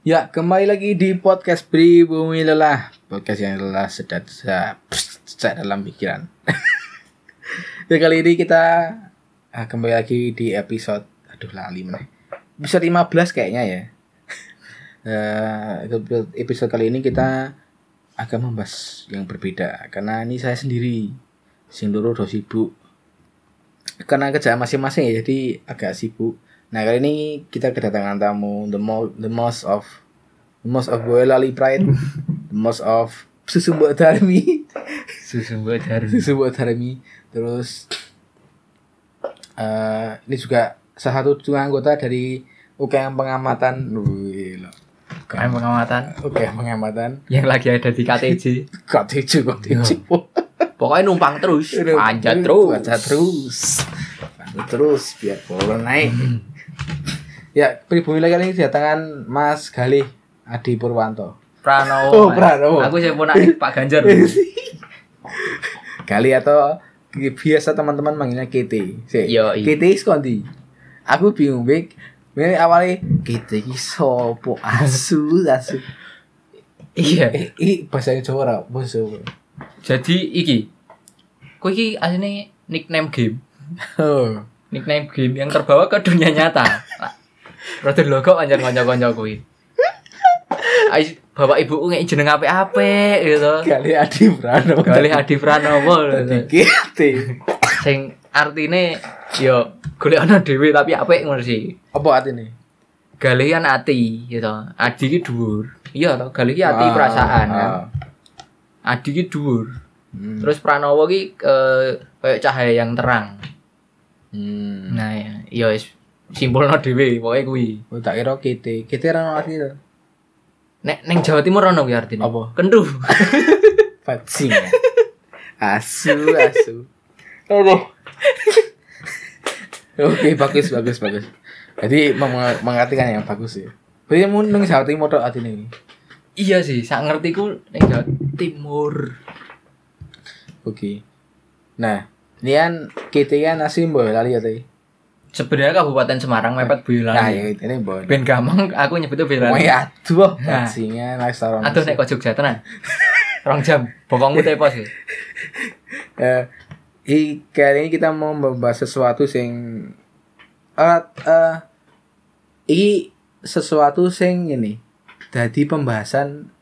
Ya, kembali lagi di podcast Pribumi Lelah. Podcast yang lelah sedat sejak dalam pikiran. Dan kali ini kita ah, kembali lagi di episode aduh lali meneh. Episode 15 kayaknya ya. Eh, episode kali ini kita akan membahas yang berbeda. Karena ini saya sendiri sing loro do sibuk. Karena kerjaan masing-masing ya jadi agak sibuk. Nah kali ini kita kedatangan tamu the mo the most of the most of Boyolali Pride the most of Susu Mbok Darmi. Susu buat dari Susu Mbok Darmi terus eh ini juga salah satu juga anggota dari UKM pengamatan Wih, loh. KM pengamatan UKM pengamatan yang lagi ada di KTJ. KTJ KTJ Pokoknya numpang terus, panjat terus. Panjat terus. Panjat terus biar bola naik. ya, pribumi lagi ini kedatangan Mas Galih Adi Purwanto. Pranowo. Oh. Pranowo. Aku sih mau Pak Ganjar. Galih atau biasa teman-teman manggilnya KT. Si, Yo, iya. KT skondi. Aku bingung bik. Ini awalnya KT ki sopo asu asu. iya. Eh, ini bahasa Jawa ora? Jawa. Jadi iki. Kowe iki asline nickname game. Oh. Nickname game yang terbawa ke dunia nyata. Rada logo anjar kanca-kanca kuwi. Bapak ibu ngeki jeneng apik-apik gitu. Galih Adi Pranowo. Galih Adi Pranowo. Dadi KT. sing artine yo golek ana dhewe tapi apik ngono sih. Apa artinya? Galian ati gitu. Adi ki dhuwur. Iya to, gali ki ati Ah, perasaan kan. ah. Adi ki dhuwur. Hmm. Terus Pranowo ki eh, kayak cahaya yang terang. Hmm. Nah, ya, wis simpulno dhewe pokoke kuwi. Oh, tak kira KT. KT ra ono arti to. Nek ning Jawa Timur ono kuwi artine. Apa? Kendu. Bajing. asu, asu. Aduh. Oke, bagus, bagus, bagus. Jadi meng- mengartikan yang bagus ya. Berarti mau neng Jawa Timur tok artine iya sih, sak ngertiku ning Jawa Timur. Oke. Nah, ini kan KT kan asli mbok lali ya tadi. Sebenarnya Kabupaten Semarang mepet Nah, ya Boyolali. ini mbok. Ben gampang aku nyebutnya Boyolali. Pokoknya aduh, Nah. bajingnya restoran. Aduh nek kok Jogja tenan. Rong jam. Bokongmu tepo sih. Eh, i kali ini kita mau membahas sesuatu sing eh eh iki sesuatu sing ini jadi pembahasan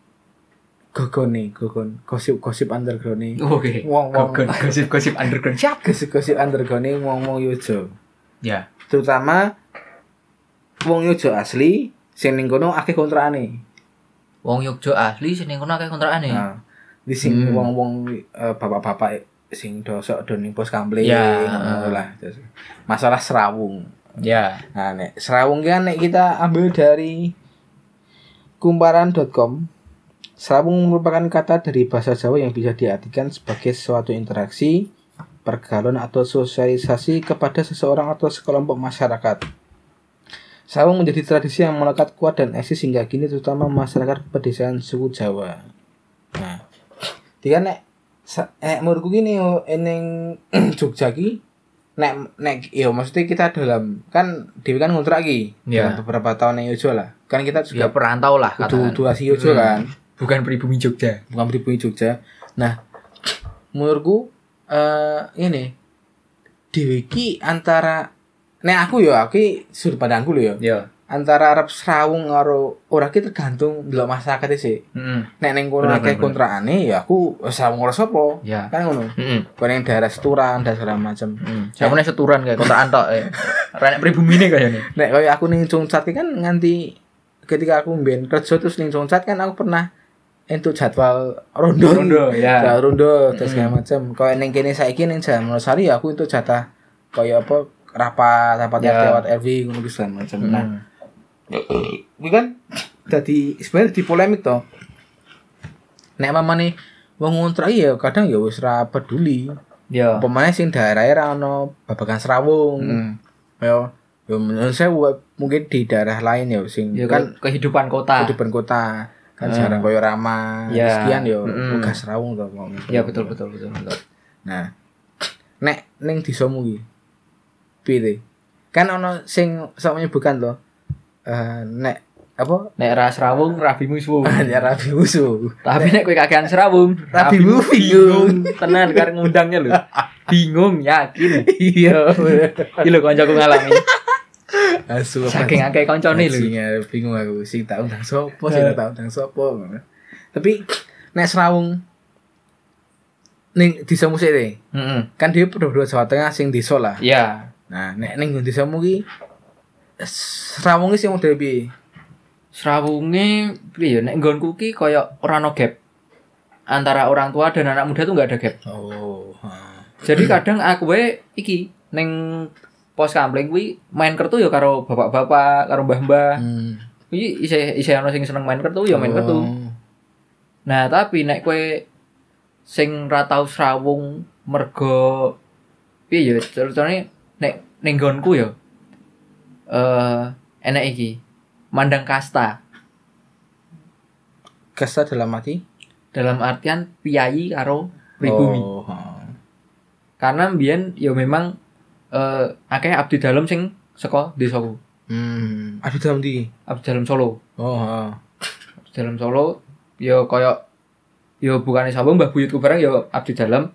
gogon nih gogon gosip gosip underground nih Oke. Wong- wong- gosip-gosip underground siap. gosip gosip underground nih wong wong yojo Ya. terutama wong yojo asli sing ning kono akeh kontrakane Wong Yogyo asli sing ning kono akeh kontrakane. nah di sing Hmm. wong wong bapak bapak sing dosok do ning pos kample Ya. ngono lah masalah serawung Ya. Nah, nek serawung kan nek kita ambil dari kumparan.com. Serawung merupakan kata dari bahasa Jawa yang bisa diartikan sebagai suatu interaksi, pergaulan atau sosialisasi kepada seseorang atau sekelompok masyarakat. Serawung menjadi tradisi yang melekat kuat dan eksis hingga kini terutama masyarakat pedesaan suku Jawa. Nah, dia nek nek menurutku gini yo eneng Jogja ki nek nek yo maksudnya kita dalam kan dewi kan ngontrak Iya. dalam beberapa tahun yang Yojo lah kan kita Ya juga perantau lah durasi Yojo Hmm. kan Bukan pribumi Jogja. bukan pribumi Jogja nah menurutku eh ini dewi ki antara nek aku yo aku sudut pandangku lho yo Ya. antara Arab serawung karo ora ki tergantung delok masyarakat sih Heeh. nek ning kono akeh bener, kontrakane ya aku serawung ora sapa Ya. kan ngono. Bukan yang daerah seturan dan segala macam Hmm. Siapa nih seturan kayak kontrakan tok. eh. Renek pribumi nih kayaknya. Nek kaya aku ning Cungcat kan nganti ketika aku mbiyen kerja terus ning Cungcat kan aku pernah entuk jadwal rondo. Rondo, ya. Jadwal rondo terus segala macam. Kaya ning kene saiki ning Jalan Wonosari ya aku entuk jatah kaya apa rapat rapat Ya. RT rapat RW ngono ki segala macam. Nah, Hmm. ini kan jadi sebenarnya di polemik toh. Nek mamane wong ngontrak ya kadang ya wis ra peduli. Ya. Maneh sing daerah ra ono babagan serawung. Hmm. Ya, ya menurut saya mungkin di daerah lain ya sing Ya kan kan kehidupan kota. kehidupan kota kan jarang koyo ramah Ya. sekian ya Mm-mm. megah serawung to. Ya betul betul betul betul. Nah, nek ning disamu ki piye? Kan ono sing sok menyebutkan to. Eh nek apa? Nek ra serawung rabimu suwu. Hanya rabi musuh. Tapi nek kowe kakean serawung, Rabimu bingung. Tenan karek ngundangnya lho. Bingung yakin. Iya. Iki lho kancaku ngalami. Asu Saking akeh kancane lho. Anjing, ya, bingung aku sing tak undang sopo, sing tak undang ngono. Tapi nek serawung ning desa musik deh. Heeh. Kan dia berdua Jawa Tengah sing desa lah. Ya, Nah, nek ning desamu ki serawunge sing model piye? serawunge piye ya nek nggonku ki kaya ora ono gap. Antara orang tua dan anak muda tuh nggak ada gap. Oh. ha. Jadi kadang aku wae iki ning pos kampling kuwi main kertu ya karo bapak-bapak, karo mbah-mbah. Hmm. Kuwi isih isih ono sing seneng main kertu ya main kertu. Oh. Nah, tapi nek kowe sing ra tau srawung mergo piye ya ceritane nek ning nggonku ya eh enek iki mandang kasta Kasta dalam arti? dalam artian piyayi karo pribumi. Oh. Karena mbiyen ya memang eh akeh abdi dalam sing saka desaku. Hmm. Aduh dalam di. Abdi dalam Solo. Oh. ha. Abdi dalam Solo ya kaya ya bukannya sabung mbah buyutku bareng ya abdi dalam.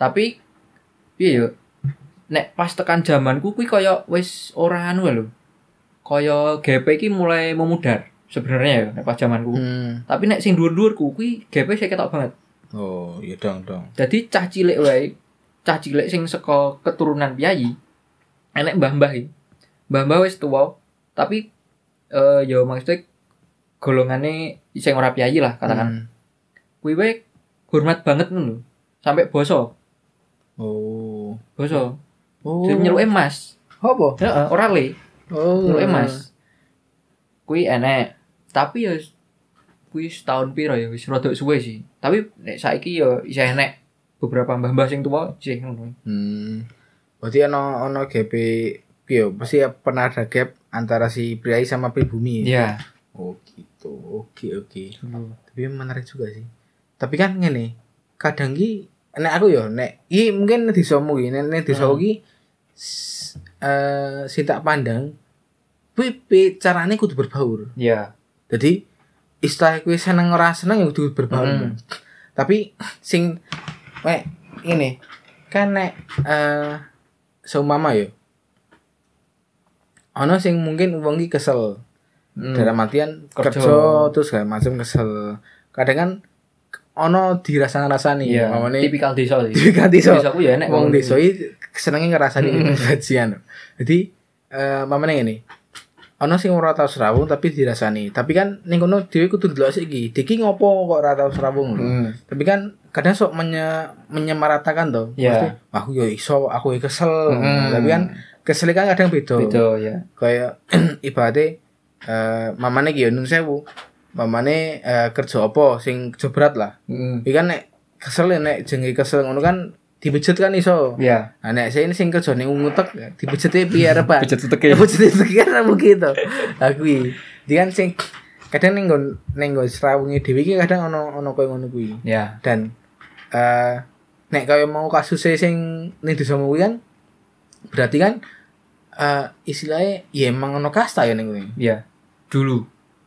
Tapi piye ya nek pas tekan zamanku kuwi kaya wis ora anu lho. Kaya GP iki mulai memudar sebenarnya ya nek pas zamanku. Hmm. Tapi nek sing dhuwur-dhuwurku kuwi GP saya ketok banget. Oh, iya dong dong. Jadi cah cilik wae, cah cilik sing saka keturunan piyayi, enek mbah-mbah iki. Mbah-mbah wis tuwa, tapi eh ya maksudnya golongane sing ora piyayi lah katakan. Hmm. Kuwi wae hormat banget ngono. Sampai boso, Oh. boso. Oh. Jadi nyeluke Mas. apa? Heeh, ora le, Oh. nyeluke Mas. Kuwi enek. Tapi ya kuwi setahun piro ya wis rada suwe sih. Tapi nek saiki ya isih enek beberapa mbah-mbah sing tuwa sih ngono. Hmm. Berarti ono ono GP piye? Pasti pernah ada gap antara si priai sama pribumi. ya? Iya. Oh gitu. Oke oke. Tapi menarik juga sih. Tapi kan ngene, kadang ki nek aku yo nek iki mungkin disomu ki nek nek disomu ki s- eh tak pandang pi- carane kudu berbaur. Iya. Jadi istilah kuwi seneng ora seneng ya kudu berbaur. Mm. Tapi sing nek ini kan nek eh seumpama yo ono sing mungkin wong ki kesel Hmm. dalam artian Kerja. kerja, terus segala macam kesel kadang kan ono dirasa-rasani Iya, mamane tipikal desa sih. Tipikal desa. Desaku ya enek wong desa iki senenge ngrasani Hmm. kebajian jadi eh mamane ngene ono sing ora tau serawung tapi dirasani. Tapi kan ning kono dhewe kudu ndelok sik iki diki ngopo kok ora tau serawung? Lho Hmm. tapi kan kadang sok menye, menyemaratakan toh Iya. Maksudnya, aku ya iso aku ya kesel. Hmm. tapi kan kesel kan kadang beda. Beda ya. kayak ibaratnya eh mamane ki yo nun sewu. Mamane eh, kerja apa? Sing kerja berat lah. Iki kan nek kesel nek jenenge kesel ngono kan dibejet kan iso Iya. nah nek saya ini sing kerja ning ngutek dibejete piye arep Pak Pijet uteke. bejete piye arep gitu aku iki Jadi kan sing kadang ning nggon ning nggon serawunge dhewe iki kadang ono ono koyo ngono kuwi Ya. dan eh nek kaya mau kasus sing ning desamu kuwi kan berarti kan eh istilahnya ya emang ono kasta ya ning kuwi. Iya. Dulu.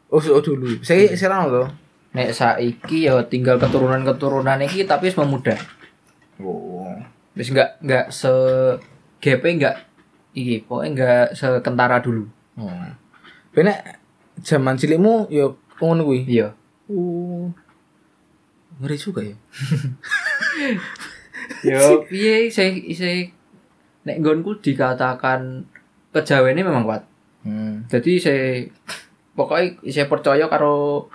Oh, oh dulu. Saya sekarang loh. Nek saiki ya tinggal keturunan-keturunan iki tapi wis memudar. Oh. Wis enggak enggak se GP enggak iki, pokoknya enggak sekentara dulu. Oh. Benek zaman cilikmu ya ngono kuwi. Iya. Oh. Ngeri juga ya. Yo piye isih isih nek nggonku dikatakan kejawane memang kuat. Hmm. Jadi saya pokoknya saya percaya karo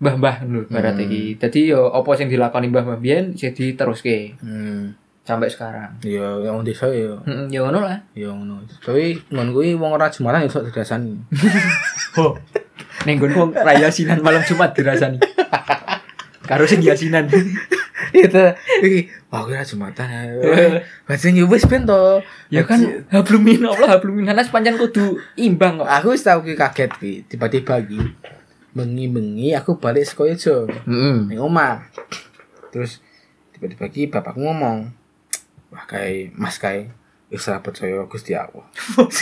mbah-mbah lho barat Hmm. iki. Dadi yo apa sing dilakoni mbah-mbah biyen isih diteruske Hmm. Sampai sekarang. Ya yang desa ya Heeh, ya ngono lah. ya ngono. Tapi ngon kuwi wong ora Jumatan ya sok didasani. Oh. Ning nggonku wong raya sinan malam Jumat dirasani. Karo sing yasinan. Itu iki wah kira Jumatan. Bajing yo wis ben to. Ya kan hablum minallah hablum minannas pancen kudu imbang kok. aku wis tau ki kaget ki tiba-tiba ki bengi-bengi aku balik sekolah aja Heeh. ning omah terus tiba-tiba ki bapakku ngomong wah kayak mas kayak wis ora percaya Gusti Allah.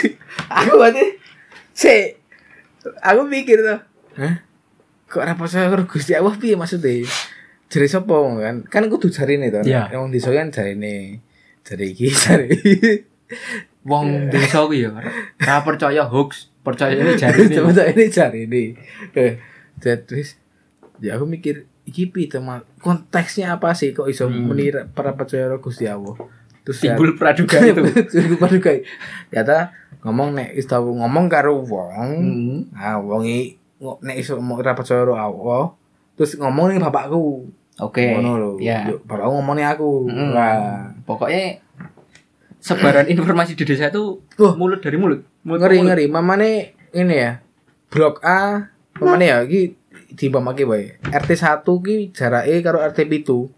Aku berarti si aku mikir tuh hah? kok ora percaya karo Gusti Allah piye maksudnya? Jare sapa kan? Kan aku tuh jarine to Iya. yang desa kan jarine jare iki jare Wong desa kuwi ya ora percaya hoax, percaya ini jari Cuma tak ini cari ini. Eh, terus ya aku mikir iki pi tema konteksnya apa sih kok iso Hmm. para percaya karo Gusti Allah. Terus ya- timbul praduga itu. Timbul praduga. Ternyata ngomong nek wis tau ngomong karo wong, Hmm. ah wong iki ngo- nek iso mau ora percaya karo Allah, terus ngomong ning bapakku. Oke. Ngono lho. Ya. Yuk, Bapakku ngomongnya aku. Mm. Wah. Pokoknya sebaran informasi di desa itu Wah. mulut dari mulut. mulut ngeri mulut. ngeri mamane ini ya blok A mamane ya iki dipamake wae RT 1 ki jarake karo RT 7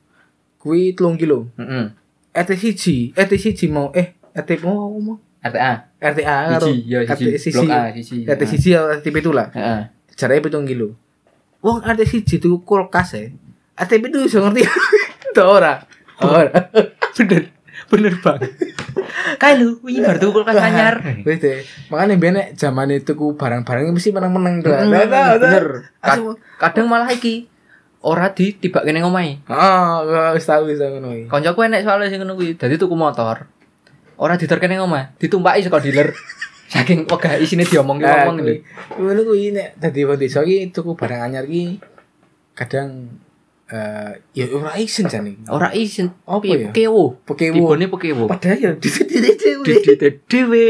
kuwi 3 kilo Heeh. RT 1 RT 1 mau eh RT mau mau RTA. RT A karo Siji, RT siji. 1 Blok A siji. RT 1 atau RT 7 lah Heeh. jarake 7 kilo wong RT 1 tuku kulkas ya RT 7 iso ngerti to ora ora Bener. Bener banget. Kayak lu, ini baru tuh kulkas anyar. Wis deh. Makane biyen nek zamane tuku barang-barang mesti tuh. Tahu. Bener. Kadang malah iki ora di tiba kene ngomahe. Oh, wis tahu wis ngono iki. Koncoku enek soalnya sing ngono kuwi. Dadi tuku motor. Ora diterkene ngomah, ditumpaki saka dealer. Saking wegah isine diomong Nah, ngomong iki. Ngono kuwi nek dadi wong desa iki tuku barang anyar iki kadang eh ya ora isin jane. Ora isin. Apa ya? Pekewo. Pekewo. Tibone pekewo. Padahal ya dite dhewe. Didit dhewe.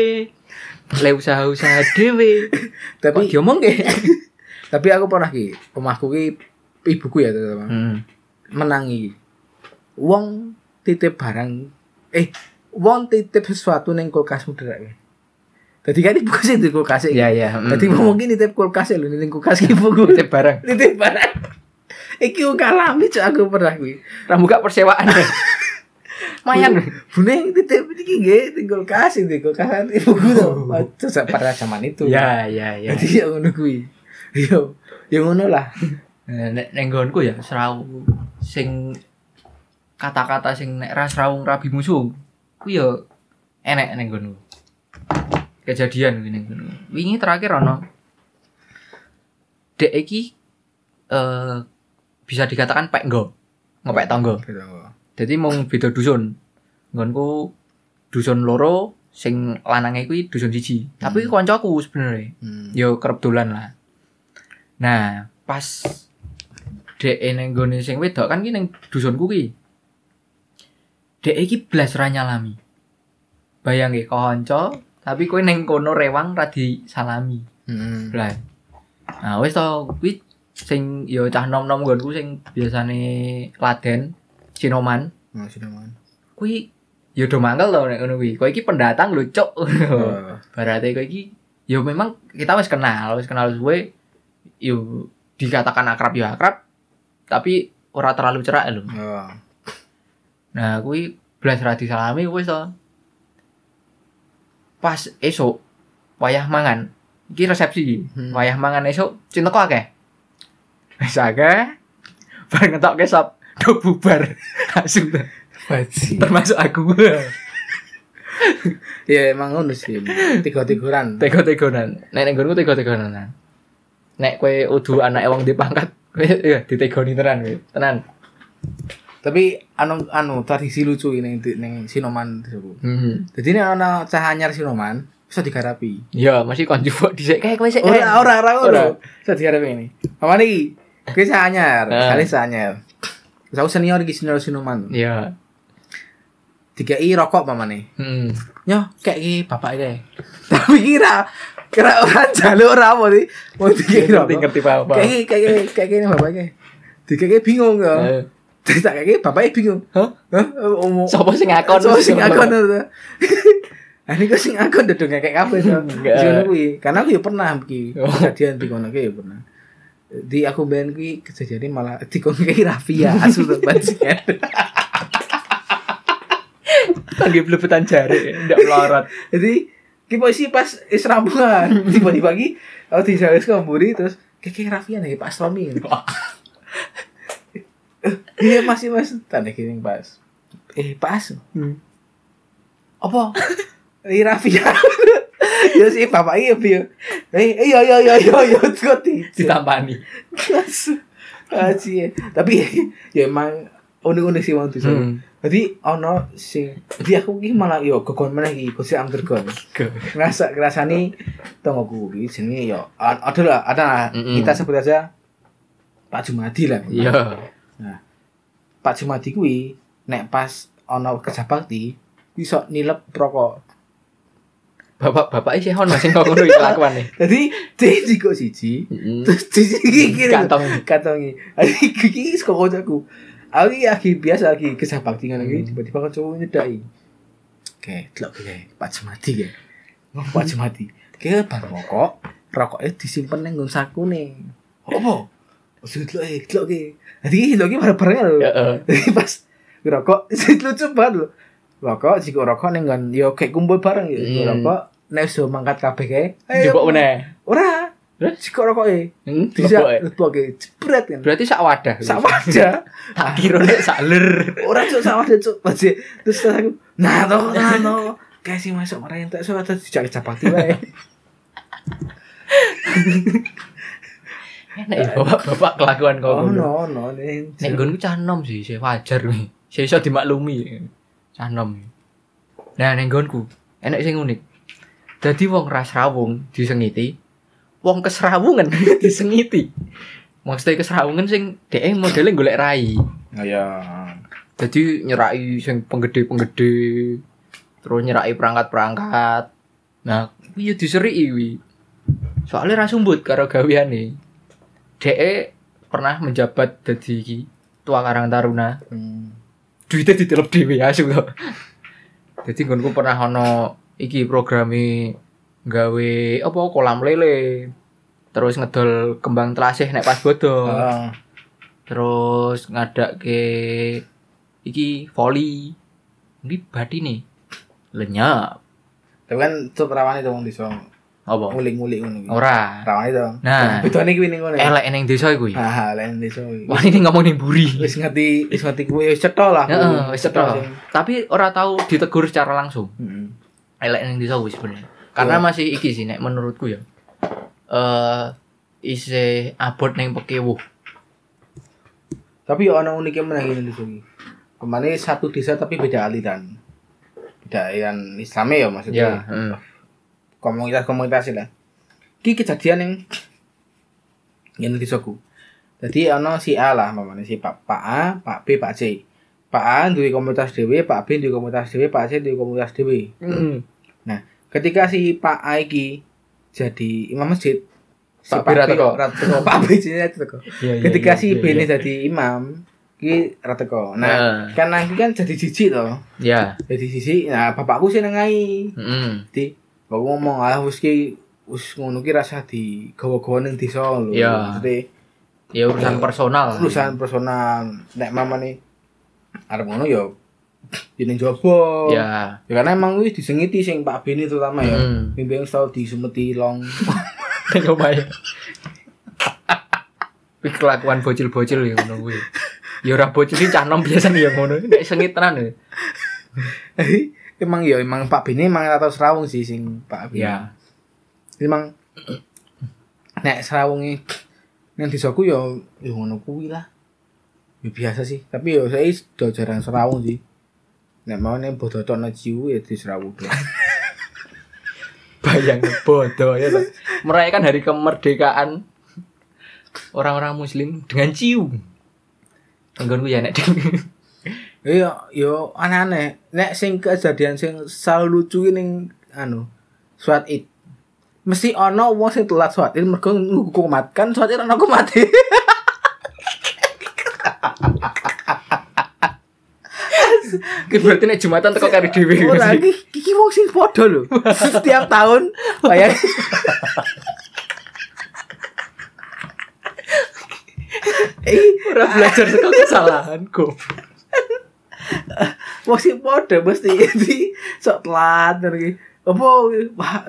Le usaha-usaha dhewe. Tapi diomong tapi aku pernah ki, omahku ki ibuku ya teman Hmm. menangi. Wong titip barang eh wong titip sesuatu ning kulkasmu derek. Dadi kan ibu sing di kulkas iki. Iya, iya. Dadi wong iki nitip kulkas lho ning kulkas ibuku. titip barang. Nitip barang. Iki wong kalami cok aku pernah kuwi. Rambuka persewaan. Mayan. Bune titip iki nggih ning kulkas ning kulkas ibuku to. Terus pada zaman itu. Ya, ya, ya. Jadi ya ngono kuwi. Yo, ya ngono lah. Nah, Nek nggonku ya serau sing kata-kata sing nek ra srawung rabi musuh. Ku ya enek ning nggonku. Kejadian kuwi ning nggonku. Wingi terakhir ono Dek iki eh bisa dikatakan pek nggo. Ngepek tangga. Jadi mung beda dusun. Nggonku dusun loro sing lanange kuwi dusun siji. Tapi koncoku sebenarnya. Hmm. yo kerep dolan lah. Nah, pas dek ning gone sing wedok kan ki ning dusunku ki. Dek iki blas ra nyalami. Bayangke kanca, tapi kowe ning kono rewang ra disalami. Hmm. Blas. Nah, wis to kuwi sing yo cah nom-nom nggonku sing biasane laden sinoman Nah, sudah man. kuwi yo do mangkel to nek ngono kuwi. Kowe iki pendatang lho, Cuk. Oh. Berarti kowe iki yo memang kita wis kenal, wis kenal suwe yo dikatakan akrab ya akrab tapi ora terlalu cerak lho. Oh. Nah, kuwi blas ra disalami wis to. Pas esuk wayah mangan. Iki resepsi. Hmm. Wayah mangan esuk cinta kok akeh. Wis akeh. Bareng ngetokke sop do bubar. Langsung tuh. Termasuk aku. Ya emang ngono sih. Tiga-tigoran. Tego-tegonan. Nek ning nggonku tego-tegonan. Nek kowe udu anake wong dipangkat, kowe ya ditegoni tenan kowe. Tenan. Tapi anu anu tradisi lucu ini di ning Sinoman tersebut. Hmm. Jadi ini ana cah anyar Sinoman bisa digarapi. Ya, masih kon coba dhisik kae kowe sik. Ora ora ora Ora. Bisa digarapi ini. Mama iki Oke cah anyar, Ah. kali cah anyar. Terus aku senior iki senior Sinoman. Ya. Dikai rokok mamane. Hmm. Yo, kayak iki bapak iki. Tapi kira kira orang jaluk ora apa sih? Mau dikai rokok. Ngerti ngerti apa. Kayak kayak kayak kayak bapak iki. Dikai bingung. Eh, Terus tak kayak bapaknya bingung. Hah? Omong. Sopo sing ngakon? Sopo sing ngakon itu? Ah ini kok sing kayak kabeh to. Enggak. Sing ngono kuwi. Karena aku ya pernah iki. Oh. Kejadian di kono ki ya pernah. di aku ben kuwi kejadiannya malah dikongkei Rafia asu tuh bajingan. Tanggi belebetan jari, ndak melorot. Jadi ki posisi pas is rambungan tiba-tiba ki aku di sales kemburi terus kayak Rafia nih Pak Romi. Iya masih mas tanda kirim pas. Eh pas. Hmm. Apa? Ini Rafia. ya sih bapak iya bio. Eh iya iya iya iya iya kok di. Ditampani. Kelas. Aji. Tapi ya emang unik-unik sih waktu itu. Jadi ono sing jadi aku ki malah yo gekon meneh iki kursi underground. Ngerasa ngrasani tonggoku iki jenenge yo ada lah ada lah. Kita sebut aja Pak Jumadi lah. Iya. Pak Jumadi kuwi nek pas ono kerja bakti iso nilep rokok. Bapak-bapak iki hon masih kok ngono kelakuane. Dia jiko siji terus siji iki Kantong. kantongi. Ari iki kok kancaku. Aku lagi biasa lagi kerja bakti ngono iki Hmm. tiba-tiba kan cowok nyedaki. Oke, delok kayak Pak kayak. Oh, Pak Jumadi. Kayak bar rokok, rokoknya disimpen nang nggon sakune. Apa? Wis delok eh, delok ki. Jadi delok ki bareng-bareng. Jadi pas ngerokok, sih lucu banget lho. Rokok, jika rokok ning nggon yo kayak kumpul bareng ya. Hmm. Rokok, nek wis mangkat kabeh kae. Jebok meneh. Ora. Jika rokoke Hmm, bisa leboke jebret kan. Berarti sak wadah. Sak wadah. Tak kira nek sak ler. Ora cuk sak wadah cuk. Terus terus aku, nah toh, nah toh. Kayak sih masuk orang yang tak suka terus dicari capati wae. Enak ya bapak-bapak kelakuan kok. Oh no no nih. Nek nggonku cah enom sih, sih wajar kuwi. Sih iso dimaklumi. Cah enom. Nah, nek nggonku enek sing unik. Dadi wong ras rawung disengiti, wong kesrawungan disengiti. Maksudnya kesrawungan sing dhek modele golek rai. Oh ya. Jadi nyerai sing penggede-penggede. Terus nyerai perangkat-perangkat. Nah, kuwi yo diseriki kuwi. Soalnya ra sumbut karo gaweane. Dhek pernah menjabat iki tua Karang Taruna. Hmm. Duitnya ditelep dhewe asu kok. Dadi nggonku pernah ono iki programe gawe apa kolam lele. Terus ngedol kembang telasih nek pas bodo. Ah. terus ngadak ke iki volley ini badi nih lenyap Tapi kan itu perawan itu wong desa. apa Ngulik-ngulik ngono ora Perawan itu. Nah. bedone kuwi ning ngono. elek neng desa kuwi Ah, lain desa. kuwi. wah ini ngomong ning buri Wis ngerti, wis ngerti kuwi wis cetha lah. Heeh, wis cetha. sing- tapi ora tahu ditegur secara langsung Heeh. elek neng desa kuwi sebenarnya karena Iya. masih iki sih nek menurutku ya eh isih abot neng pekewuh Tapi yo ana uniknya meneh desa iki. Kemane satu desa tapi beda aliran. Beda aliran Islamnya ya maksudnya. ya heeh. komunitas-komunitas lah. Ki kejadian yang yang desaku. Jadi ana si A lah mamane si Pak Pak A, Pak B, Pak C. Pak A duwe komunitas dhewe, Pak B duwe komunitas dhewe, Pak C duwe komunitas dhewe. Heeh. Ketika si Pak A iki jadi imam masjid, si Pak B ra teko. ra teko, Pak B jenenge teko. Iya, iya, Ketika iya, si iya, B ini iya. jadi imam, ki ra teko. Nah, kan nanti kan jadi jijik to. ya Jadi sisi, nah bapakku sih nengai. heeh Jadi aku ngomong ah wis ki wis ngono ki rasa di gawa-gawa ning desa lho. Iya. Maksudnya ya urusan personal urusan personal. Nek mamane arep ngono ya di ning jowo. ya Ya karena emang wis disengiti sing Pak Beni terutama ya. Mm. Bimbing tau disumeti long. Ning omahe. Kuwi kelakuan bocil-bocil ya ngono kuwi. Ya ora bocil cah nom biasa ya ngono. Nek sengit tenan ya. emang ya emang Pak Beni emang ora tau serawung sih sing Pak Beni. Ya. Emang nek serawunge nang desaku ya ya ngono kuwi lah. Ya biasa sih, tapi ya saya do jarang serawung sih. Nek mau ning bodotokno ciu ya di serawung doang. Bayang bodoh ya. Merayakan hari kemerdekaan orang-orang muslim dengan cium. Tenggonku ya nek Iya, yo aneh-aneh. Nek sing kejadian sing selalu lucu ki ning anu suat id. Mesti ono wong sing telat suat id mergo ngukumat kan suat id ono kumat. Ki berarti nek Jumatan teko kari dhewe. Ora iki iki wong sing padha lho. Setiap tahun bayang Eh, Ora belajar saka kesalahan goblok. masih podo mesti di sok telat iki. Apa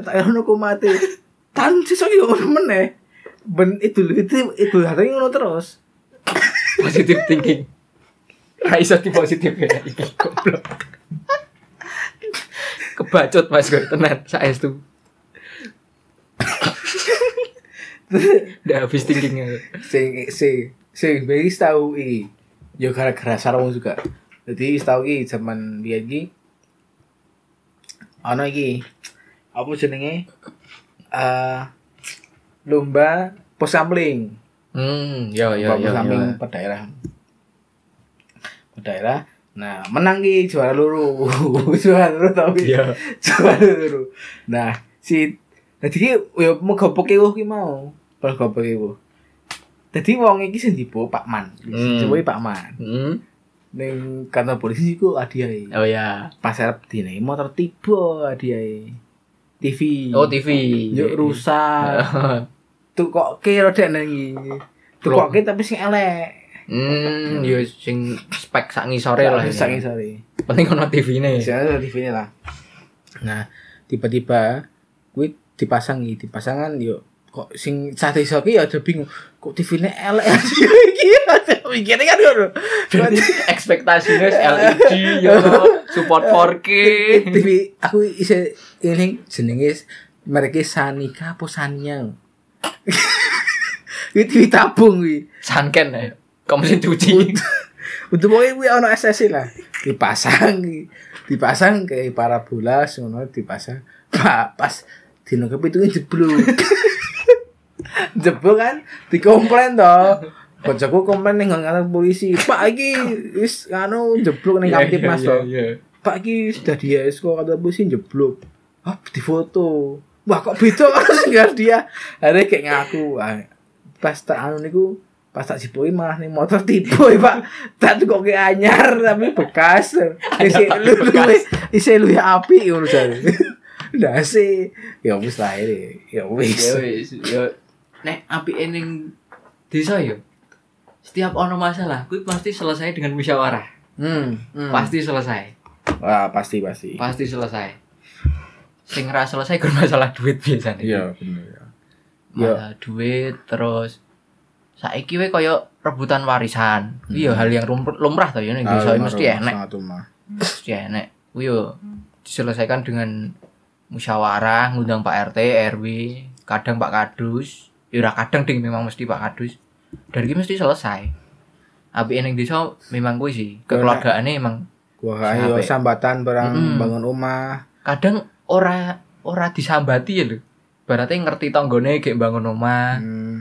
tak ngono ku mati. Tan sesuk yo ngono meneh. Ben itu itu itu hari ngono terus. Positive thinking. Ra iso di positif ya iki goblok. Kebacut Mas gue tenan saestu. Udah habis thinkingnya. Sing sing sing wis tau iki. Yo gara-gara sarung juga. Jadi tau iki zaman biyen iki ana iki apa jenenge eh lomba pos sampling. Hmm, yo yo Lomba yo. pos sampling yo. per daerah. Daerah. Nah, menang ki juara loro. juara tau ki. Iya. juara loro. Nah, si Dadi ki yo megopoke wo ki mau. Pas gopoke wo. Dadi wong iki sing dibawa Pak Man. Hmm. Pak Man. Hmm. Ning kantor polisi iku hadiahe. Oh ya. Pas arep dine motor tiba hadiahe. TV. Oh TV. Yuk rusak. Tukoke rodek nang iki. Tukoke tapi sing elek. Hmm, yo sing spek sak ngisore lah. ya. Sak sore. Penting ono TV-ne. Misalnya ada TV ini lah. Nah, tiba-tiba gue dipasang iki, dipasangan yo kok sing saat iso ki ya ada bingung kok TV-ne elek iki ada mikirnya kan ngono. Berarti ekspektasinya LED yo support 4K. TV aku isi ini jenenge mereknya Sanika apa Sanya. Ini TV tabung iki. Sanken ya. Kamu mesin cuci. Untuk pokoknya gue ono SSI lah dipasang dipasang ke parabola ngono dipasang pak pas dino kepitungan jeblok jeblok kan dikomplain toh Bocahku komplain ning kantor polisi. Pak iki wis anu jeblok ning Kamtip Mas toh. Pak iki sudah dia kok kantor polisi jeblok. Ah, difoto. Wah, kok beda sing dia. Akhirnya kayak ngaku. Pas tak anu niku pas tak jipoi malah nih motor tipu pak tak kok anyar tapi bekas isi lu lu isi lu ya api urusan udah sih ya wis lah ini ya Ya wis wis, yo nek api ening desa yo. Setiap ono masalah, kuwi pasti selesai dengan musyawarah. hmm, hmm. Pasti selesai. wah pasti pasti Pasti selesai. Sing ra selesai gur masalah duit biasanya. iya bener ya. Masalah duit terus saiki we koyo rebutan warisan. Kuwi yo hal yang lumrah, to yo ning desa mesti rumah, enek. rumah Mesti enek. Kuwi yo diselesaikan dengan musyawarah, ngundang Pak RT, RW, kadang Pak Kadus. Ya ora kadang ding memang mesti Pak Kadus. Dari iki mesti selesai. Api ning desa memang kuwi sih. Kekeluargaane emang gua ayo sambatan barang Mm-mm. bangun rumah kadang ora ora disambati ya lho. Berarti ngerti tanggone gek bangun omah. hmm.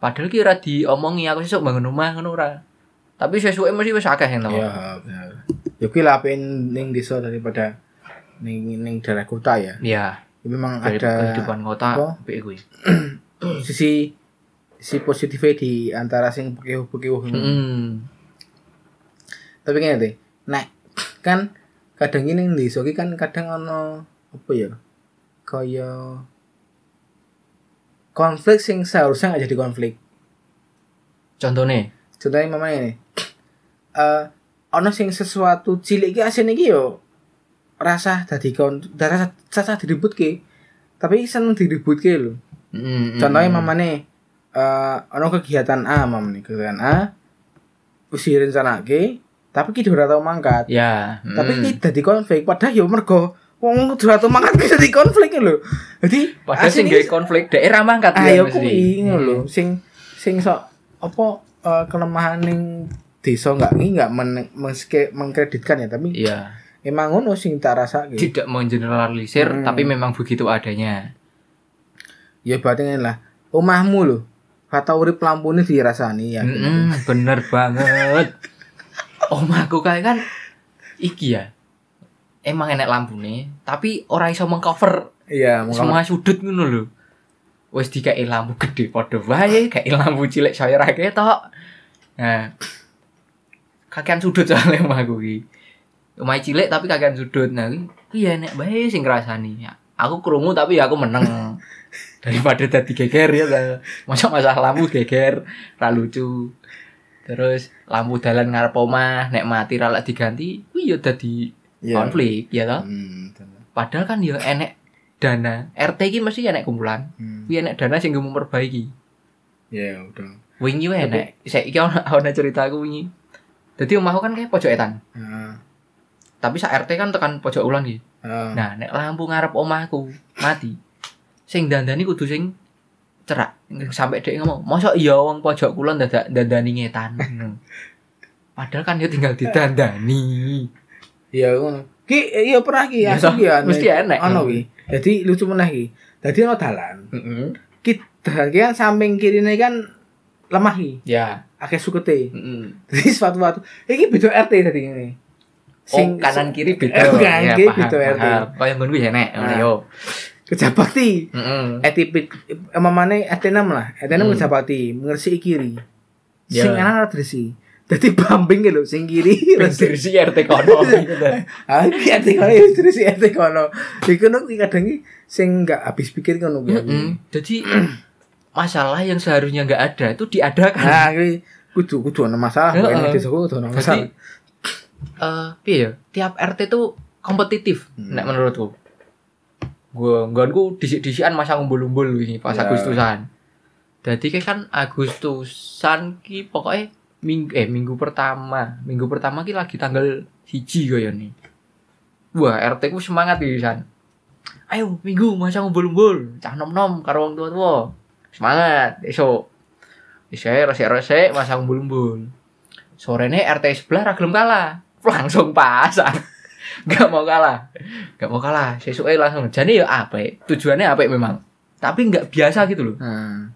Padahal ki ora diomongi aku sesuk bangun omah ngono ora. Tapi sesuke mesti wis akeh yang tahu. iya bener ya kuwi lah apen ning desa daripada ning ning daerah kota ya Iya, Ya, memang dari ada kehidupan kota apik kuwi. sisi sisi positifnya di antara sing pekeuh-pekeuh. Heeh. Tapi ngene deh. Nek kan kadang ini soki kan kadang ono apa ya? Kaya konflik sing seharusnya nggak jadi konflik. Contohnya, Contohnya mama ini. Eh ono sing sesuatu cilik iki asin iki yo rasa dadi kon rasa rasa diributke. Tapi seneng diributke lho. mm, Contohnya mamane eh ono kegiatan A mamane kegiatan A wis direncanake tapi ki ora tau mangkat. ya, mm. Tapi ki dadi konflik padahal yo mergo wong kudu mangkat ki dadi konflik lho. Dadi padahal sing gawe konflik daerah mangkat ayo ya mesti. kuwi ngono lho sing sing sok apa eh, kelemahan ning desa enggak ini enggak men, mengkreditkan ya tapi Iya, emang ngono sing tak rasake. tidak mengeneralisir Hmm. tapi memang begitu adanya. Ya berarti ngene lah. Omahmu lho. Kata urip lampune dirasani ya. Mm-mm, bener banget. Omahku kayak kan iki ya. Emang enek lampune, tapi ora iso mengcover Iya, semua sudut ngono lho. Wis dikai lampu gede padha wae, kayak lampu cilik saya ra ketok. Nah, kakean sudut soalnya omahku iki. Omah cilik tapi kakean sudut. Nah, kuwi ya enek bae sing ngrasani. Aku krungu tapi ya aku meneng. daripada tadi geger ya. Masa masalah lampu geger ra lucu. Terus lampu dalan ngarep omah nek mati ra diganti, kuwi ya dadi Iya. konflik ya toh. Hmm. Padahal kan ya enek dana. RT iki mesti enek kumpulan. Hmm. Enek dana sing nggo memperbaiki. Ya udah. Wingi wae enek. Saiki ana ana cerita aku wingi. Dadi omahku kan kayak pojok etan. Heeh. Tapi sak RT kan tekan pojok ulang iki. Heeh. Nah, nek lampu ngarep omahku mati, sing dandani kudu sing cerak. Sampai dhek ngomong, "Mosok iya wong pojok kulon dadak dandani ngetan." Padahal kan ya tinggal didandani. Iya ngono. Ki iya pernah ki Ya, asli ki anu mesti iki. enek. Ono ki. Jadi lucu meneh ki. Dadi ono dalan. Heeh. Ki dalan samping kirine kan lemah ki. Ya. Akeh sukete. Heeh. Jadi suatu waktu iki beda RT tadi ini. Sing kanan kiri beda. Eh, kanan Ya, kiri paham, beda RT. Kaya ngono kuwi enek ngono Nah. yo. Kejabakti. Heeh. Etipit emamane ET6 lah. ET6 Hmm. kejabakti mengersi kiri. Ya. Sing kanan ora dresi. Dadi bambing ki lho sing kiri Dari si RT kono. Ah, iki RT kono ya dresi RT kono. Iku nek kadang iki sing enggak habis pikir ngono kuwi. Heeh. Jadi masalah yang seharusnya nggak ada itu diadakan. Nah, kuwi kudu kudu ana masalah, kene desaku kudu ana Jadi masalah. eh piye ya? Tiap RT tuh kompetitif Hmm. nek menurutku. Gua nggonku disik-disikan masa ngumpul-umpul ini pas Ya. Agustusan. Jadi kan Agustusan ki pokoknya minggu eh minggu pertama, minggu pertama ki lagi tanggal hiji kaya nih. Wah, RT ku semangat di san. Ayo minggu masa ngumpul-umpul, cah nom-nom karo tua-tua. Semangat, esok. Isek resek-resek masa ngumpul-umpul. Sorene RT sebelah ra kalah. Langsung pasang. Gak mau kalah. Gak mau kalah. Sesuke langsung. Jadi ya apik. Tujuannya apik memang. Tapi nggak biasa gitu loh. Nah,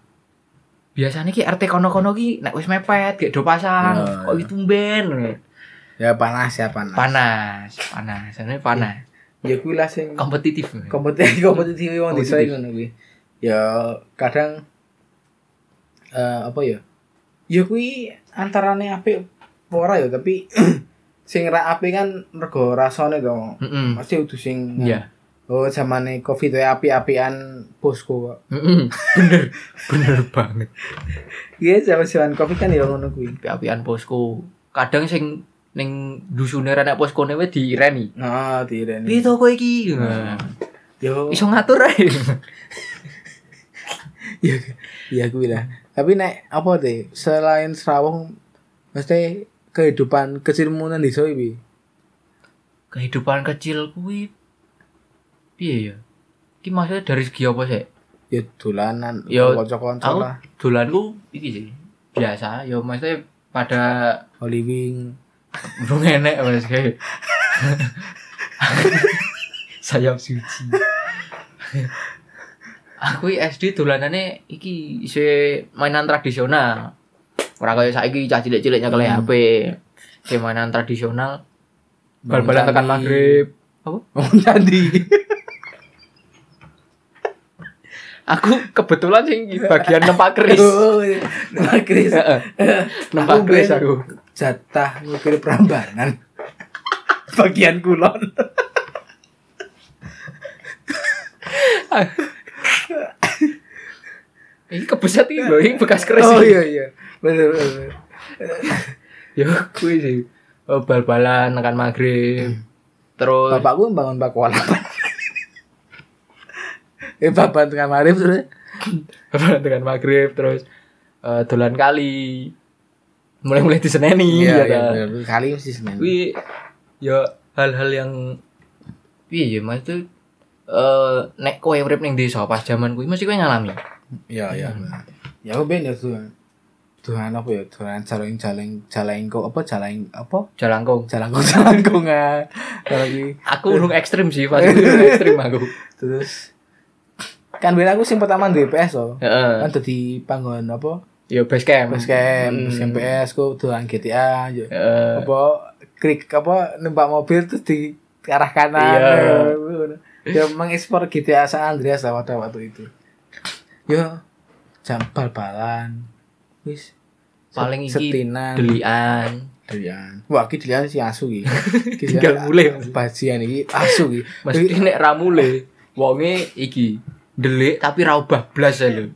Biasanya ki RT kono-kono ki nek wis mepet gak do pasang. Ya, Kok ya. itu ben. ya panas ya panas. Panas, panas. Sana panas. Ya kuwi lah sing Kompetitif. kompetisi kompetisi wong desa Kompetitif. iku ngono kuwi. Ya kadang eh apa ya? Ya kuwi antarane apik ora ya, tapi sing ra apik kan rego rasane to. Heeh. Pasti kudu sing Iya. Oh, zamane Covid ya api-apian posko kok. Heeh. Bener. Bener banget. Iya, zaman-zaman Covid kan ya ngono kuwi. Api-apian posko. Kadang sing ning dusune renek poskone wis direni. Nah, direne. Piye to kowe iki? Nah. Yo, Iso ngatur ae. iya, iya kuwi lah. Tapi nek apa deh, selain Serawong mesti kehidupan kecilmu nang desa iki. Kehidupan kecil kuwi piye ya? Ki maksudnya dari segi apa sih? Ya dolanan, Ya, kanca-kanca lah, dolanku iki sih. Biasa, ya maksudnya pada Holy Wing. belum enek mas kayak sayap suci. aku SD dolanane iki isih mainan tradisional. Ora kaya saiki cah cilik-cilik nyekel Hmm. HP. Kayak mainan tradisional. Bal-balan tekan maghrib. Apa? Oh, candi. Aku kebetulan sing di bagian nempak keris. Oh, Chris. Heeh. Nempak keris aku. Jatah ngukir Prambanan. Bagian kulon. Ini kebeset iki lho, ini bekas keris. Oh iya iya. Bener bener. Ya kuwi sih. Oh, bal-balan tekan maghrib. Terus Bapakku bangun pakuan. Eh bapak tengah marif terus. bal-balan tekan maghrib terus eh, dolan kali. Mulai-mulai diseneni Iya ya. iya bener. Kali mesti Senin. Kuwi ya hal-hal yang piye ya Mas itu eh nek kowe urip ning desa pas zaman kuwi mesti kowe ngalami. Iya iya. Ya aku ben ya tuh. Tuhan apa ya? Tuhan jalan jalan jalan kok apa jalan apa? Jalangkung. Jalan kok jalan kok nggak. Kalau lagi Aku urung ekstrim sih, pas ekstrim aku. terus kan ben aku sing pertama di PS loh. Heeh. Kan dadi panggon apa? Ya base camp. Base camp, Hmm. base camp PS ku dolan GTA yo. Heeh. apa klik apa numpak mobil terus di ke arah kanan Iya. ya mengekspor GTA San Andreas lah pada waktu itu yo jam bal-balan wis Paling iki setinan delian. delian wah iki delian si asu iki Iki Tinggal mulai. bajian iki asu iki Mesti nek ramule wonge iki delik tapi ra ubah blas ya lho.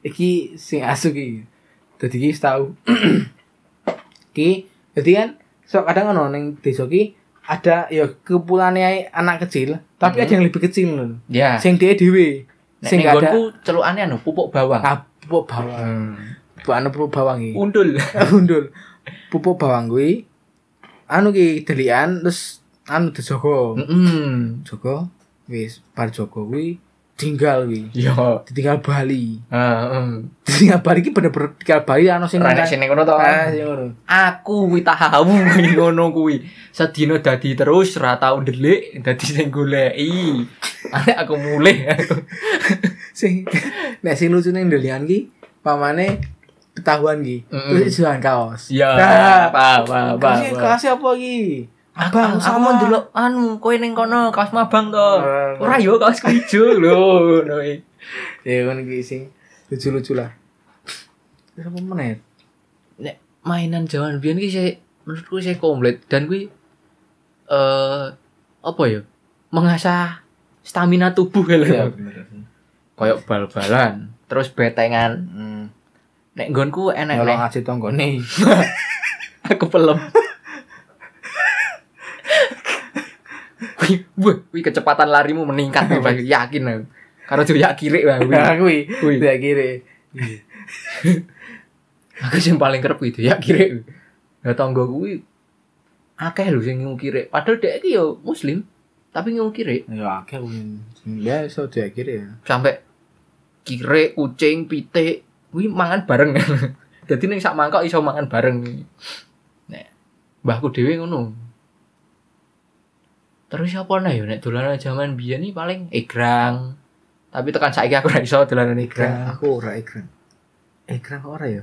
iki sing asu ki dadi ki tau ki dadi kan so kadang ono ning desa ki ada ya kepulane anak kecil tapi ada yang lebih kecil lho Ya. sing dia dhewe Nek sing gak ada celukane anu pupuk bawang. ah, pupuk bawang Hmm. Anu pupuk bawang iki Undul. undul pupuk bawang kuwi anu ki delian terus anu dijogo Heeh. jogo wis bar jogo kuwi tinggal kuwi Yo. ditinggal Bali Heeh. ditinggal Bali ki bener-bener tinggal Bali anu sing Ora nek sing ngono to. ah Aku kuwi tahu kuwi ngono kuwi. Sedina dadi terus ra tau ndelik dadi sing goleki. Ane aku mulih. sing nek sing lucu ning delian ki pamane ketahuan ki Mm-mm. terus jualan kaos Ya, Nah, apa apa apa. kasih kasih apa ki Abang, aku ndelok anu kowe ning kono kaos mabang to. Ora yo kaos ijo lho ngono iki. ya kan ki sing lucu-lucu lah berapa menit Nek mainan zaman biyen ki sih menurutku sih komplit dan kuwi eh apa ya? Mengasah stamina tubuh ya lho. Kayak bal-balan, terus betengan. hmm. Nek nggonku enek nek ngasih tonggone aku pelem. Wih, wih, wih, kecepatan larimu meningkat nih, Bang. yakin aku. Karena tuh ya kiri bang. wih. nah Kuwi. tidak kiri Aku sing paling kerep itu ya kiri. Ya tangga kuwi akeh lho sing ngukire. Padahal dhek iki yo muslim, tapi ngukire ya akeh kuwi ya iso tidak kiri ya sampai kire, kucing, pitik kuwi mangan bareng. Jadi ning sak mangkok iso mangan bareng. Nek mbahku dhewe ngono. Terus apa nah ya nek dolanan zaman biyen iki paling egrang. Tapi tekan saiki aku ora iso dolanan egrang. aku ora ekran ekran kok ora ya